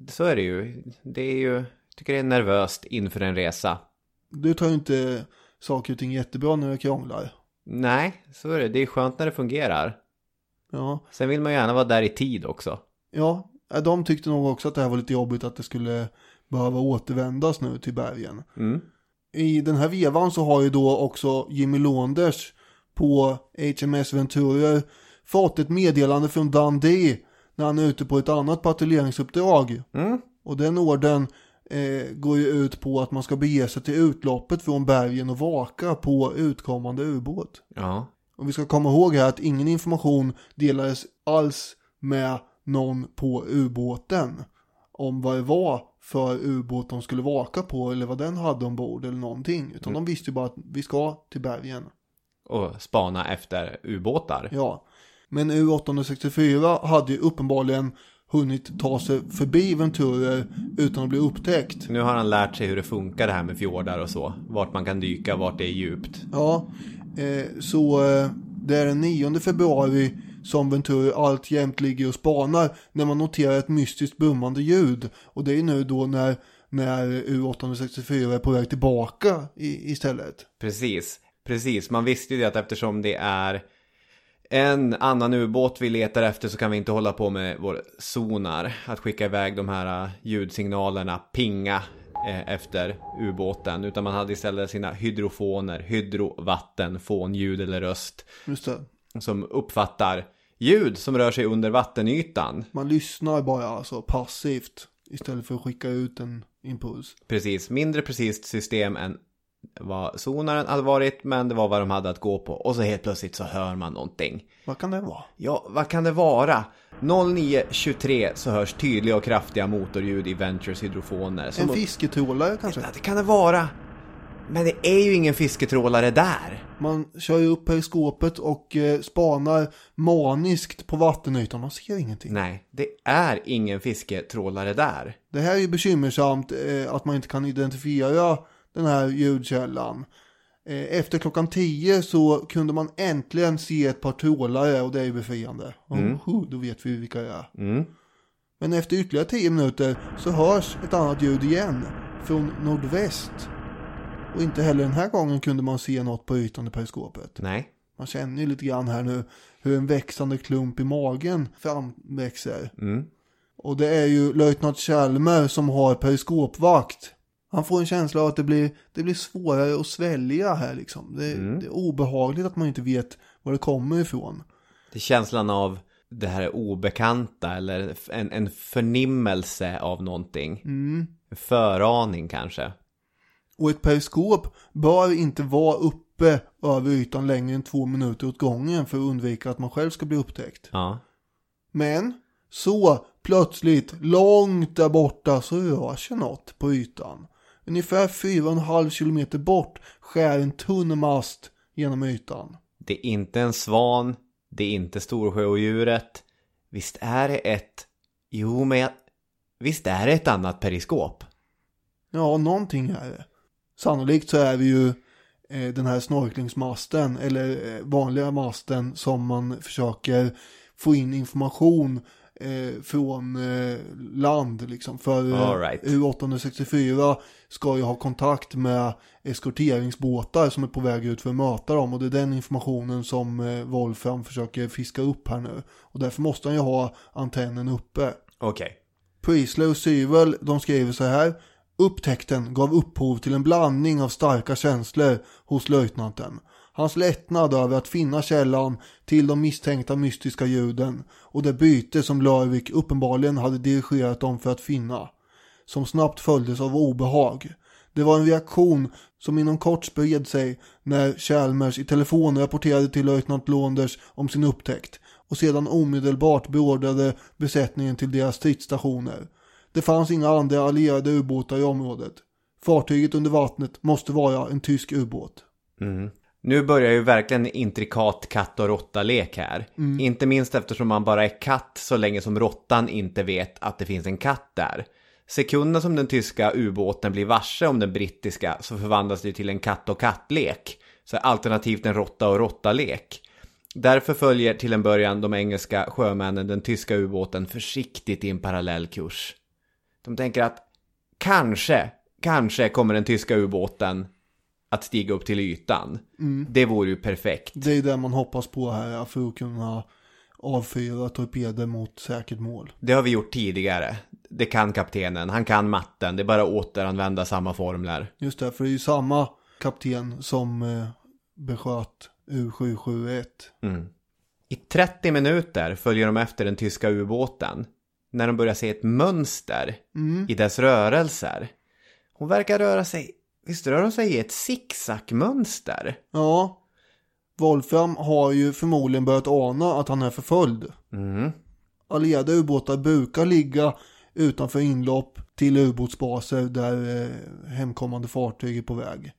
så är det ju. Det är ju, jag tycker det är nervöst inför en resa. Du tar ju inte saker och ting jättebra när det krånglar. Nej, så är det. Det är skönt när det fungerar. Ja, Sen vill man gärna vara där i tid också. ja, de tyckte nog också att det här var lite jobbigt att det skulle behöva återvändas nu till bergen. Mm. I den här vevan så har ju då också Jimmy Launders på HMS Venturer fått ett meddelande från Dundee när han är ute på ett annat patrulleringsuppdrag. Mm. Och den orden eh, går ju ut på att man ska bege sig till utloppet från bergen och vaka på utkommande ubåt. Ja. Och vi ska komma ihåg här att ingen information delades alls med någon på ubåten om vad det var för ubåt de skulle vaka på eller vad den hade ombord eller någonting. Utan de visste ju bara att vi ska till bergen. Och spana efter ubåtar. Ja. Men U864 hade ju uppenbarligen hunnit ta sig förbi Venturer utan att bli upptäckt. Nu har han lärt sig hur det funkar det här med fjordar och så. Vart man kan dyka, vart det är djupt. Ja, eh, så eh, det är den 9 februari som Venturer alltjämt ligger och spanar när man noterar ett mystiskt brummande ljud. Och det är nu då när, när U864 är på väg tillbaka i, istället. Precis, precis. Man visste ju det att eftersom det är en annan ubåt vi letar efter så kan vi inte hålla på med vår sonar. Att skicka iväg de här äh, ljudsignalerna, pinga eh, efter ubåten. Utan man hade istället sina hydrofoner, hydrovatten, fån, ljud eller röst. Just det. Som uppfattar ljud som rör sig under vattenytan. Man lyssnar bara alltså passivt istället för att skicka ut en impuls. Precis, mindre precis system än vad sonaren hade varit, men det var vad de hade att gå på. Och så helt plötsligt så hör man någonting. Vad kan det vara? Ja, vad kan det vara? 09.23 så hörs tydliga och kraftiga motorljud i Ventures hydrofoner. Som En fisketrålare kanske? Ja, det kan det vara. Men det är ju ingen fisketrålare där. Man kör ju upp periskopet och eh, spanar maniskt på vattenytan. Man ser ingenting. Nej, det är ingen fisketrålare där. Det här är ju bekymmersamt eh, att man inte kan identifiera den här ljudkällan. Eh, efter klockan 10 så kunde man äntligen se ett par trålare och det är ju befriande. Oh, då vet vi vilka det är. Mm. Men efter ytterligare 10 minuter så hörs ett annat ljud igen från nordväst. Och inte heller den här gången kunde man se något på ytan i periskopet. Nej. Man känner ju lite grann här nu hur en växande klump i magen framväxer. Mm. Och det är ju löjtnant Chalmer som har periskopvakt. Han får en känsla av att det blir, det blir svårare att svälja här liksom. Det, det är obehagligt att man inte vet var det kommer ifrån. Det är känslan av det här obekanta eller en, en förnimmelse av någonting. En föraning kanske. Och ett periskop bör inte vara uppe över ytan längre än två minuter åt gången för att undvika att man själv ska bli upptäckt. Ja. Men så plötsligt, långt där borta, så rör sig något på ytan. Ungefär 4,5 kilometer bort skär en tunn mast genom ytan. Det är inte en svan. Det är inte storsjöodjuret. Visst är det ett... Jo, men jag... Visst är det ett annat periskop? Ja, någonting är det. Sannolikt så är det ju eh, den här snorklingsmasten eller eh, vanliga masten som man försöker få in information eh, från eh, land liksom. För eh, All right. U864 ska ju ha kontakt med eskorteringsbåtar som är på väg ut för att möta dem och det är den informationen som eh, Wolfram försöker fiska upp här nu. Och därför måste han ju ha antennen uppe. Okej. Priestley och Syvel, de skriver så här. Upptäckten gav upphov till en blandning av starka känslor hos löjtnanten. Hans lättnad över att finna källan till de misstänkta mystiska ljuden och det byte som Lörvik uppenbarligen hade dirigerat dem för att finna. Som snabbt följdes av obehag. Det var en reaktion som inom kort spred sig när Chalmers i telefon rapporterade till löjtnant Launders om sin upptäckt och sedan omedelbart beordrade besättningen till deras stridsstationer. Det fanns inga andra allierade ubåtar i området. Fartyget under vattnet måste vara en tysk ubåt. Mm. Nu börjar ju verkligen en intrikat katt och råtta-lek här. Inte minst eftersom man bara är katt så länge som råttan inte vet att det finns en katt där. Sekunderna som den tyska ubåten blir varse om den brittiska så förvandlas det till en katt och kattlek. Så alternativt en råtta och råtta-lek. Därför följer till en början de engelska sjömännen den tyska ubåten försiktigt i en parallell kurs. De tänker att kanske, kanske kommer den tyska ubåten att stiga upp till ytan. Det vore ju perfekt. Det är det man hoppas på här för att kunna avfyra torpeder mot säkert mål. Det har vi gjort tidigare. Det kan kaptenen, han kan matten, det är bara att återanvända samma formler. Just det, för det är ju samma kapten som eh, besköt U771. I 30 minuter följer de efter den tyska ubåten. När de börjar se ett mönster i dess rörelser. Hon verkar röra sig, visst rör hon sig i ett zigzagmönster? Ja, Wolfram har ju förmodligen börjat ana att han är förföljd. Allierade ubåtar brukar ligga utanför inlopp till ubåtsbaser där eh, hemkommande fartyg är på väg.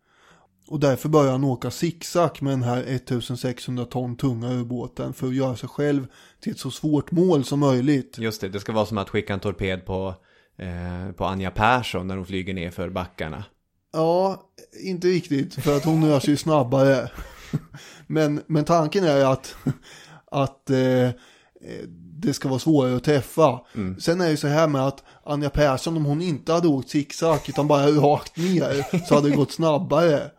Och därför börjar han åka zigzag med den här 1600 ton tunga ubåten för att göra sig själv till ett så svårt mål som möjligt. Just det, det ska vara som att skicka en torped på, eh, på Anja Persson när hon flyger ner för backarna. Ja, inte riktigt för att hon rör sig snabbare. men, men tanken är att, att eh, det ska vara svårare att träffa. Sen är det så här med att Anja Persson, om hon inte hade åkt zigzag utan bara rakt ner så hade det gått snabbare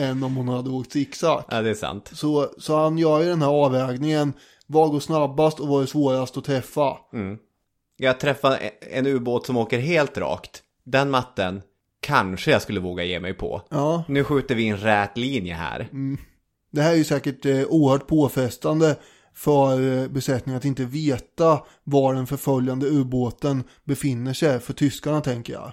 än om hon hade åkt zigzag. Ja, det är sant. Så, så han gör ju den här avvägningen. Vad går snabbast och vad är svårast att träffa? Jag träffar en ubåt som åker helt rakt. Den matten kanske jag skulle våga ge mig på. Ja. Nu skjuter vi en rät linje här. Det här är ju säkert eh, oerhört påfrestande för eh, besättningen att inte veta var den förföljande ubåten befinner sig för tyskarna tänker jag.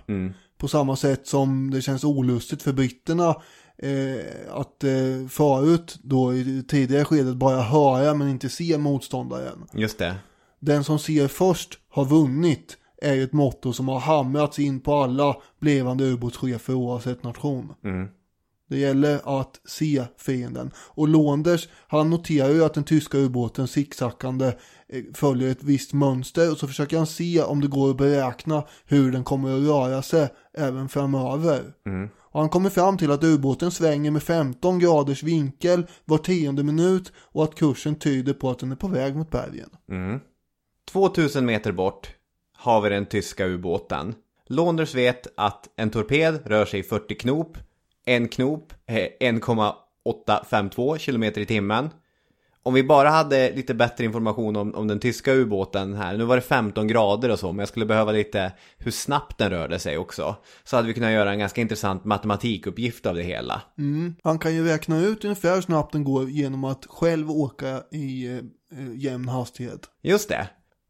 På samma sätt som det känns olustigt för britterna eh, att eh, förut då i tidigare skedet bara höra men inte se motståndaren. Just det. Den som ser först har vunnit är ju ett motto som har hamrats in på alla blivande ubåtschefer oavsett nation. Det gäller att se fienden. Och Londers, han noterar ju att den tyska ubåten zigzackande eh, följer ett visst mönster och så försöker han se om det går att beräkna hur den kommer att röra sig även framöver. Och han kommer fram till att ubåten svänger med 15 graders vinkel var tionde minut och att kursen tyder på att den är på väg mot bergen. 2000 meter bort har vi den tyska ubåten. Londers vet att en torped rör sig i 40 knop. En knop är 1,852 km i timmen. Om vi bara hade lite bättre information om, om den tyska ubåten här. Nu var det 15 grader och så, men jag skulle behöva lite hur snabbt den rörde sig också. Så hade vi kunnat göra en ganska intressant matematikuppgift av det hela. Han kan ju räkna ut ungefär hur snabbt den går genom att själv åka i eh, jämn hastighet. Just det.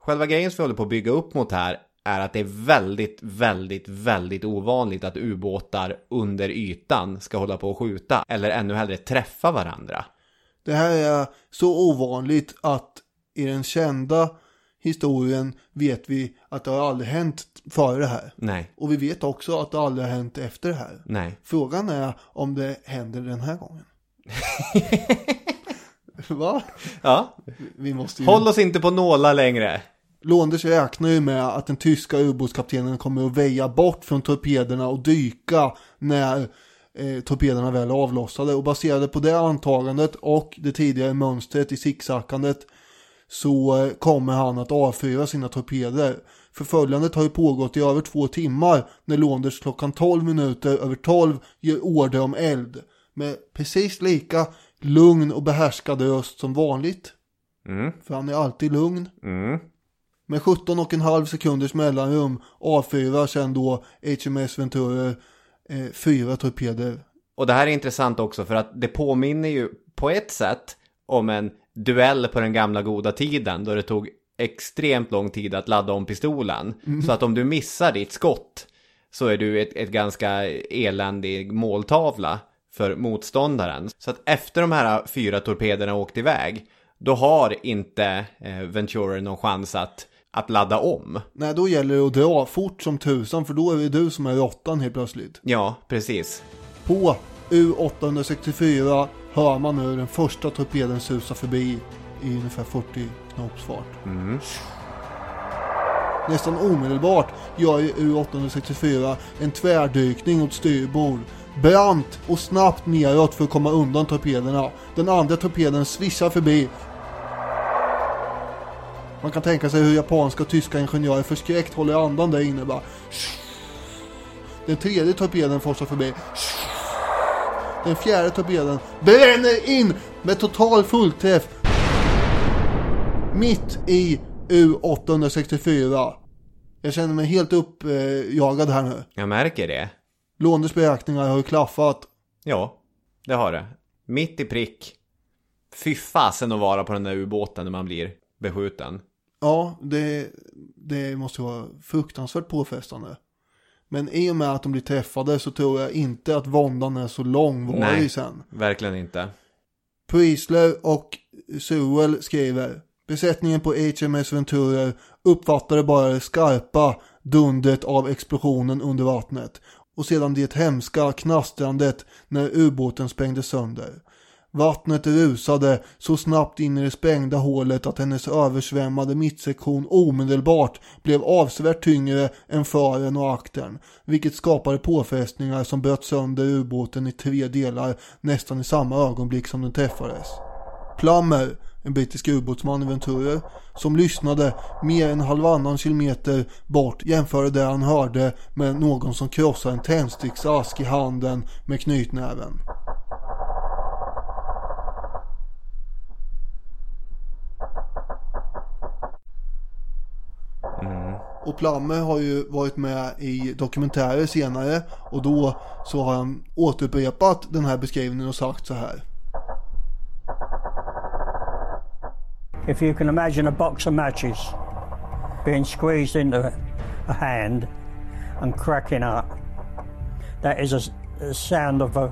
Själva grejen som vi håller på att bygga upp mot här är att det är väldigt, väldigt, väldigt ovanligt att ubåtar under ytan ska hålla på och skjuta eller ännu hellre träffa varandra. Det här är så ovanligt att i den kända historien vet vi att det har aldrig hänt före det här. Nej, Och vi vet också att det aldrig har hänt efter det här. nej. Frågan är om det händer den här gången. <laughs> Va? Ja, Vi måste ju... håll oss inte på nålar längre. Londers räknar ju med att den tyska ubåtskaptenen kommer att väja bort från torpederna och dyka när eh, torpederna väl är avlossade. Och baserade på det antagandet och det tidigare mönstret i zigzackandet så eh, kommer han att avfyra sina torpeder. Förföljandet har ju pågått i över två timmar när Londers klockan 12 minuter över 12 ger order om eld. Med precis lika lugn och behärskad röst som vanligt. Mm. För han är alltid lugn. Mm. Med 17 och en halv sekunders mellanrum avfyrar sen då HMS Venturer eh, fyra torpeder. Och det här är intressant också för att det påminner ju på ett sätt om en duell på den gamla goda tiden då det tog extremt lång tid att ladda om pistolen. Så att om du missar ditt skott så är du ett, ett ganska eländig måltavla för motståndaren. Så att efter de här fyra torpederna åkt iväg då har inte eh, Venturer någon chans att, att ladda om. Nej, då gäller det att dra fort som tusan för då är det du som är råttan helt plötsligt. Ja, precis. På U864 hör man nu den första torpeden susa förbi i ungefär 40 knops fart. Nästan omedelbart gör ju U864 en tvärdykning åt styrbord. Brant och snabbt neråt för att komma undan torpederna. Den andra torpeden svischar förbi. Man kan tänka sig hur japanska och tyska ingenjörer förskräckt håller andan där inne bara. Den tredje torpeden forsar förbi. Den fjärde torpeden bränner in med total fullträff. Mitt i U864. Jag känner mig helt uppjagad här nu. Jag märker det. Lånders beräkningar har ju klaffat. Ja, det har det. Mitt i prick. Fy fasen att vara på den där ubåten när man blir beskjuten. Ja, det, det måste vara fruktansvärt påfrestande. Men i och med att de blir träffade så tror jag inte att våndan är så långvarig sen. verkligen inte. Priesler och Sewell skriver Besättningen på HMS Venturer uppfattade bara det skarpa dundret av explosionen under vattnet och sedan det hemska knastrandet när ubåten sprängdes sönder. Vattnet rusade så snabbt in i det sprängda hålet att hennes översvämmade mittsektion omedelbart blev avsevärt tyngre än fören och aktern, vilket skapade påfrestningar som bröt sönder ubåten i tre delar nästan i samma ögonblick som den träffades. Plummer, en brittisk ubåtsman i Venturer, som lyssnade mer än halvannan kilometer bort jämförde det han hörde med någon som krossar en tändsticksask i handen med knytnäven. Och Plamme har ju varit med i dokumentärer senare och då så har han återupprepat den här beskrivningen och sagt så här. If you can imagine a box of matches being squeezed into a hand and cracking up, that is a, a sound of a,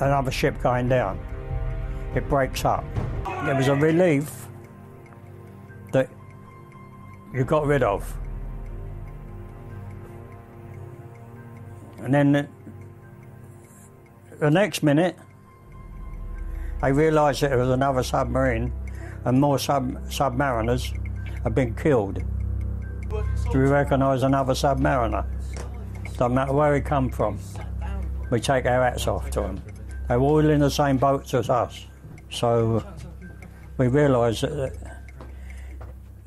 another ship going down. It breaks up. It was a relief you got rid of. And then the, the next minute, I realised that it was another submarine and more sub submariners had been killed. Do we recognise another submariner? Doesn't matter where he come from. We take our hats off to him. They were all in the same boats as us. So we realised that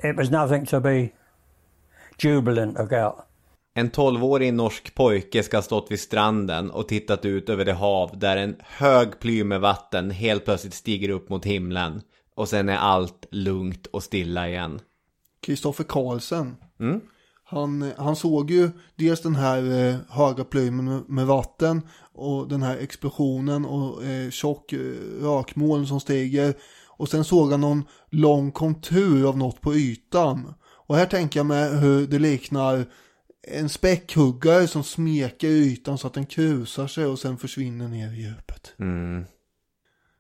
it was nothing to be jubilant about. En 12-årig norsk pojke ska ha stått vid stranden och tittat ut över det hav där en hög plym med vatten helt plötsligt stiger upp mot himlen. Och sen är allt lugnt och stilla igen. Kristoffer Karlsen. Han, han såg ju dels den här eh, höga plymen med, med vatten och den här explosionen och eh, tjock eh, rökmoln som stiger. Och sen såg han någon lång kontur av något på ytan. Och här tänker jag mig hur det liknar en späckhuggare som smeker ytan så att den krusar sig och sen försvinner ner i djupet.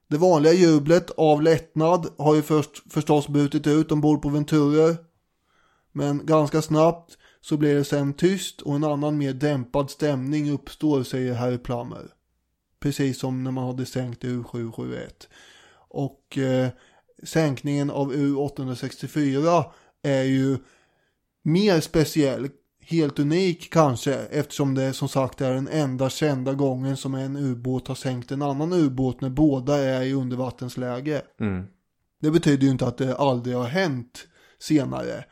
Det vanliga jublet av lättnad har ju först förstås brutit ut ombord på Venturer. Men ganska snabbt så blir det sen tyst och en annan mer dämpad stämning uppstår säger Harry Plummer. Precis som när man hade sänkt U771. Och eh, sänkningen av U864 är ju mer speciell, helt unik kanske, eftersom det som sagt är den enda kända gången som en ubåt har sänkt en annan ubåt när båda är i undervattensläge. Mm. Det betyder ju inte att det aldrig har hänt senare.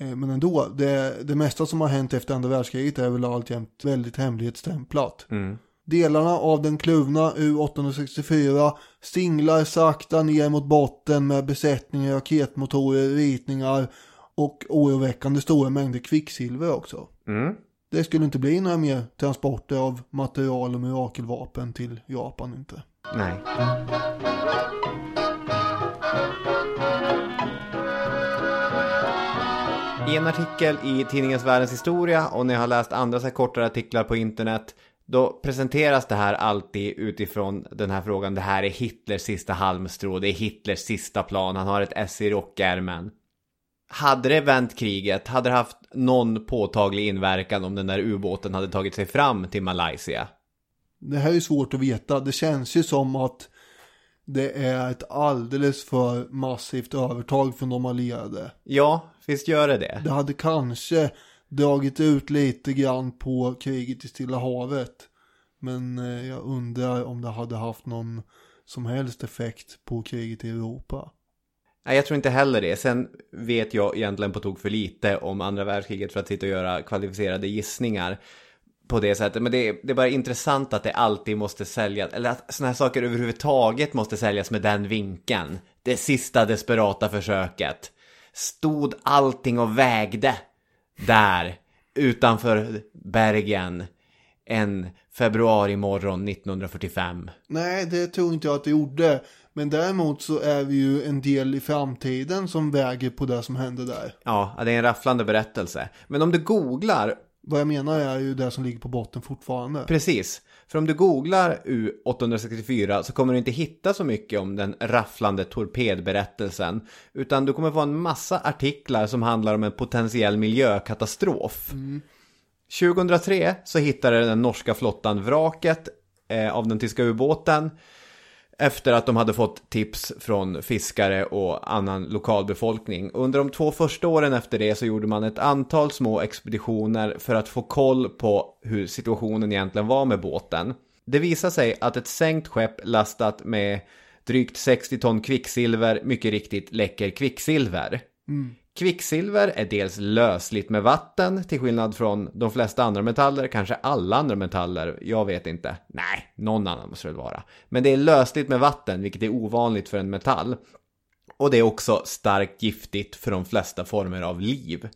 Eh, Men ändå, det, det mesta som har hänt efter andra världskriget är väl alltjämt väldigt hemlighetsstämplat. Mm. Delarna av den kluvna U-864 singlar sakta ner mot botten med besättningar, raketmotorer, ritningar och oroväckande stora mängder kvicksilver också. Mm. Det skulle inte bli några mer transporter av material och mirakelvapen till Japan inte. Nej. I en artikel i tidningens Världens historia och när jag har läst andra så här kortare artiklar på internet då presenteras det här alltid utifrån den här frågan. Det här är Hitlers sista halmstrå. Det är Hitlers sista plan. Han har ett S i rockärmen. Hade det vänt kriget, hade det haft någon påtaglig inverkan om den där ubåten hade tagit sig fram till Malaysia? Det här är svårt att veta. Det känns ju som att det är ett alldeles för massivt övertag från de allierade. Ja, visst gör det det. Det hade kanske dragit ut lite grann på kriget i Stilla havet. Men eh, jag undrar om det hade haft någon som helst effekt på kriget i Europa. Nej, jag tror inte heller det. Sen vet jag egentligen på tok för lite om andra världskriget för att sitta och göra kvalificerade gissningar på det sättet. Men det är, det är bara intressant att det alltid måste säljas, eller att sådana här saker överhuvudtaget måste säljas med den vinkeln. Det sista desperata försöket. Stod allting och vägde där utanför Bergen en februari morgon 1945. Nej, det tror inte jag att det gjorde. Men däremot så är vi ju en del i framtiden som väger på det som hände där. Ja, det är en rafflande berättelse. Men om du googlar Vad jag menar är ju det som ligger på botten fortfarande. Precis. För om du googlar U864 så kommer du inte hitta så mycket om den rafflande torpedberättelsen. Utan du kommer få en massa artiklar som handlar om en potentiell miljökatastrof. Mm. 2003 så hittade den norska flottan vraket eh, av den tyska ubåten. Efter att de hade fått tips från fiskare och annan lokalbefolkning. Under de två första åren efter det så gjorde man ett antal små expeditioner för att få koll på hur situationen egentligen var med båten. Det visade sig att ett sänkt skepp lastat med drygt 60 ton kvicksilver mycket riktigt läcker kvicksilver. Kvicksilver är dels lösligt med vatten till skillnad från de flesta andra metaller, kanske alla andra metaller, jag vet inte. Nej, någon annan måste det väl vara. Men det är lösligt med vatten, vilket är ovanligt för en metall. Och det är också starkt giftigt för de flesta former av liv.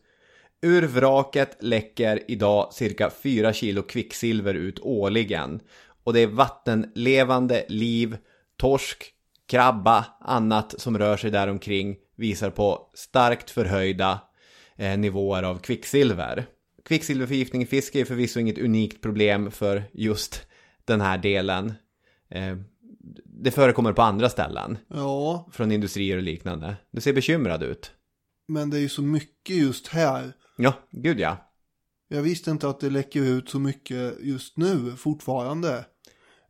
Ur vraket läcker idag cirka 4 kilo kvicksilver ut årligen. Och det är vattenlevande liv, torsk, krabba, annat som rör sig där omkring visar på starkt förhöjda eh, nivåer av kvicksilver. Kvicksilverförgiftning i fisk är förvisso inget unikt problem för just den här delen. Eh, det förekommer på andra ställen, Ja, från industrier och liknande. Du ser bekymrad ut. men det är ju så mycket just här. Ja, gud ja. Jag visste inte att det läcker ut så mycket just nu fortfarande.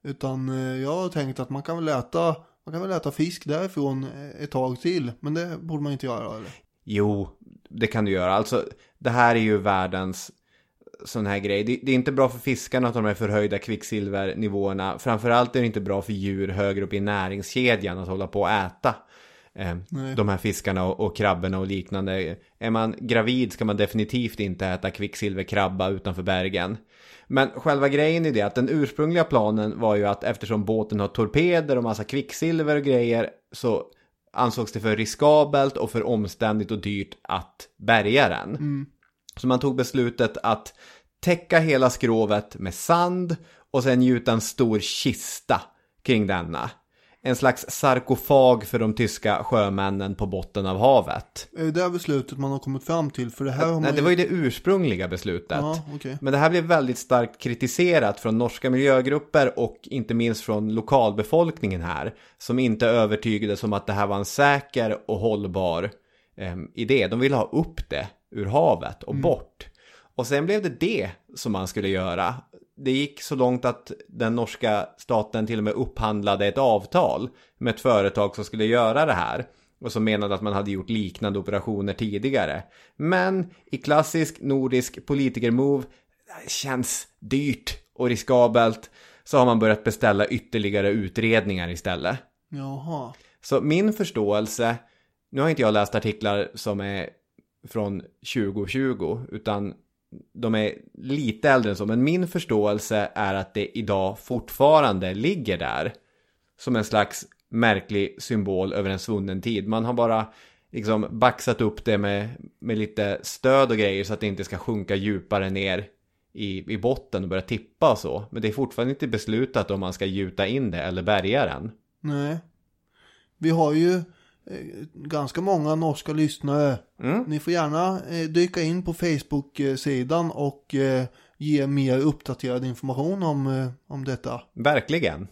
Utan eh, jag har tänkt att man kan väl äta, man kan väl äta fisk därifrån eh, ett tag till. Men det borde man inte göra eller? Jo, det kan du göra. Alltså, det här är ju världens sån här grej. Det, det är inte bra för fiskarna att de här förhöjda kvicksilvernivåerna. Framförallt är det inte bra för djur högre upp i näringskedjan att hålla på och äta. Eh, de här fiskarna och, och krabborna och liknande. Är man gravid ska man definitivt inte äta kvicksilverkrabba utanför bergen. Men själva grejen är det att den ursprungliga planen var ju att eftersom båten har torpeder och massa kvicksilver och grejer så ansågs det för riskabelt och för omständigt och dyrt att bärga den. Så man tog beslutet att täcka hela skrovet med sand och sen gjuta en stor kista kring denna. En slags sarkofag för de tyska sjömännen på botten av havet. Är det det beslutet man har kommit fram till? För det här har man Nej, det var ju det ursprungliga beslutet. Ja, okej. Men det här blev väldigt starkt kritiserat från norska miljögrupper och inte minst från lokalbefolkningen här. Som inte övertygades om att det här var en säker och hållbar eh, idé. De ville ha upp det ur havet och bort. Och sen blev det det som man skulle göra. Det gick så långt att den norska staten till och med upphandlade ett avtal med ett företag som skulle göra det här. och som menade att man hade gjort liknande operationer tidigare. Men i klassisk nordisk politiker-move känns dyrt och riskabelt så har man börjat beställa ytterligare utredningar istället. Jaha. Så min förståelse, nu har inte jag läst artiklar som är från 2020 utan de är lite äldre än så, men min förståelse är att det idag fortfarande ligger där som en slags märklig symbol över en svunnen tid. Man har bara liksom baxat upp det med, med lite stöd och grejer så att det inte ska sjunka djupare ner i, i botten och börja tippa och så. Men det är fortfarande inte beslutat om man ska gjuta in det eller bärga den. Nej. Vi har ju ganska många norska lyssnare. Mm. Ni får gärna eh, dyka in på Facebook-sidan och eh, ge mer uppdaterad information om, eh, om detta. Verkligen.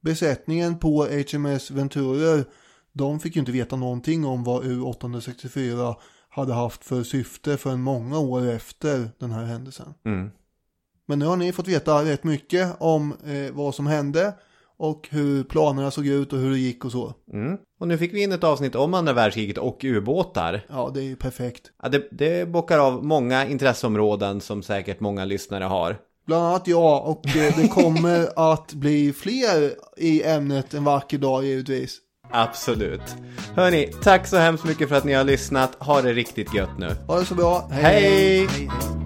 Besättningen på HMS Venturer, de fick ju inte veta någonting om vad U864 hade haft för syfte förrän många år efter den här händelsen. Mm. Men nu har ni fått veta rätt mycket om eh, vad som hände och hur planerna såg ut och hur det gick och så. Mm. Och nu fick vi in ett avsnitt om andra världskriget och ubåtar. Ja, det är ju perfekt. Ja, det, det bockar av många intresseområden som säkert många lyssnare har. Bland annat jag och eh, det kommer <laughs> att bli fler i ämnet en vacker dag givetvis. Absolut. Hörni, tack så hemskt mycket för att ni har lyssnat. Ha det riktigt gött nu. Ha det så bra. Hej! hej, hej.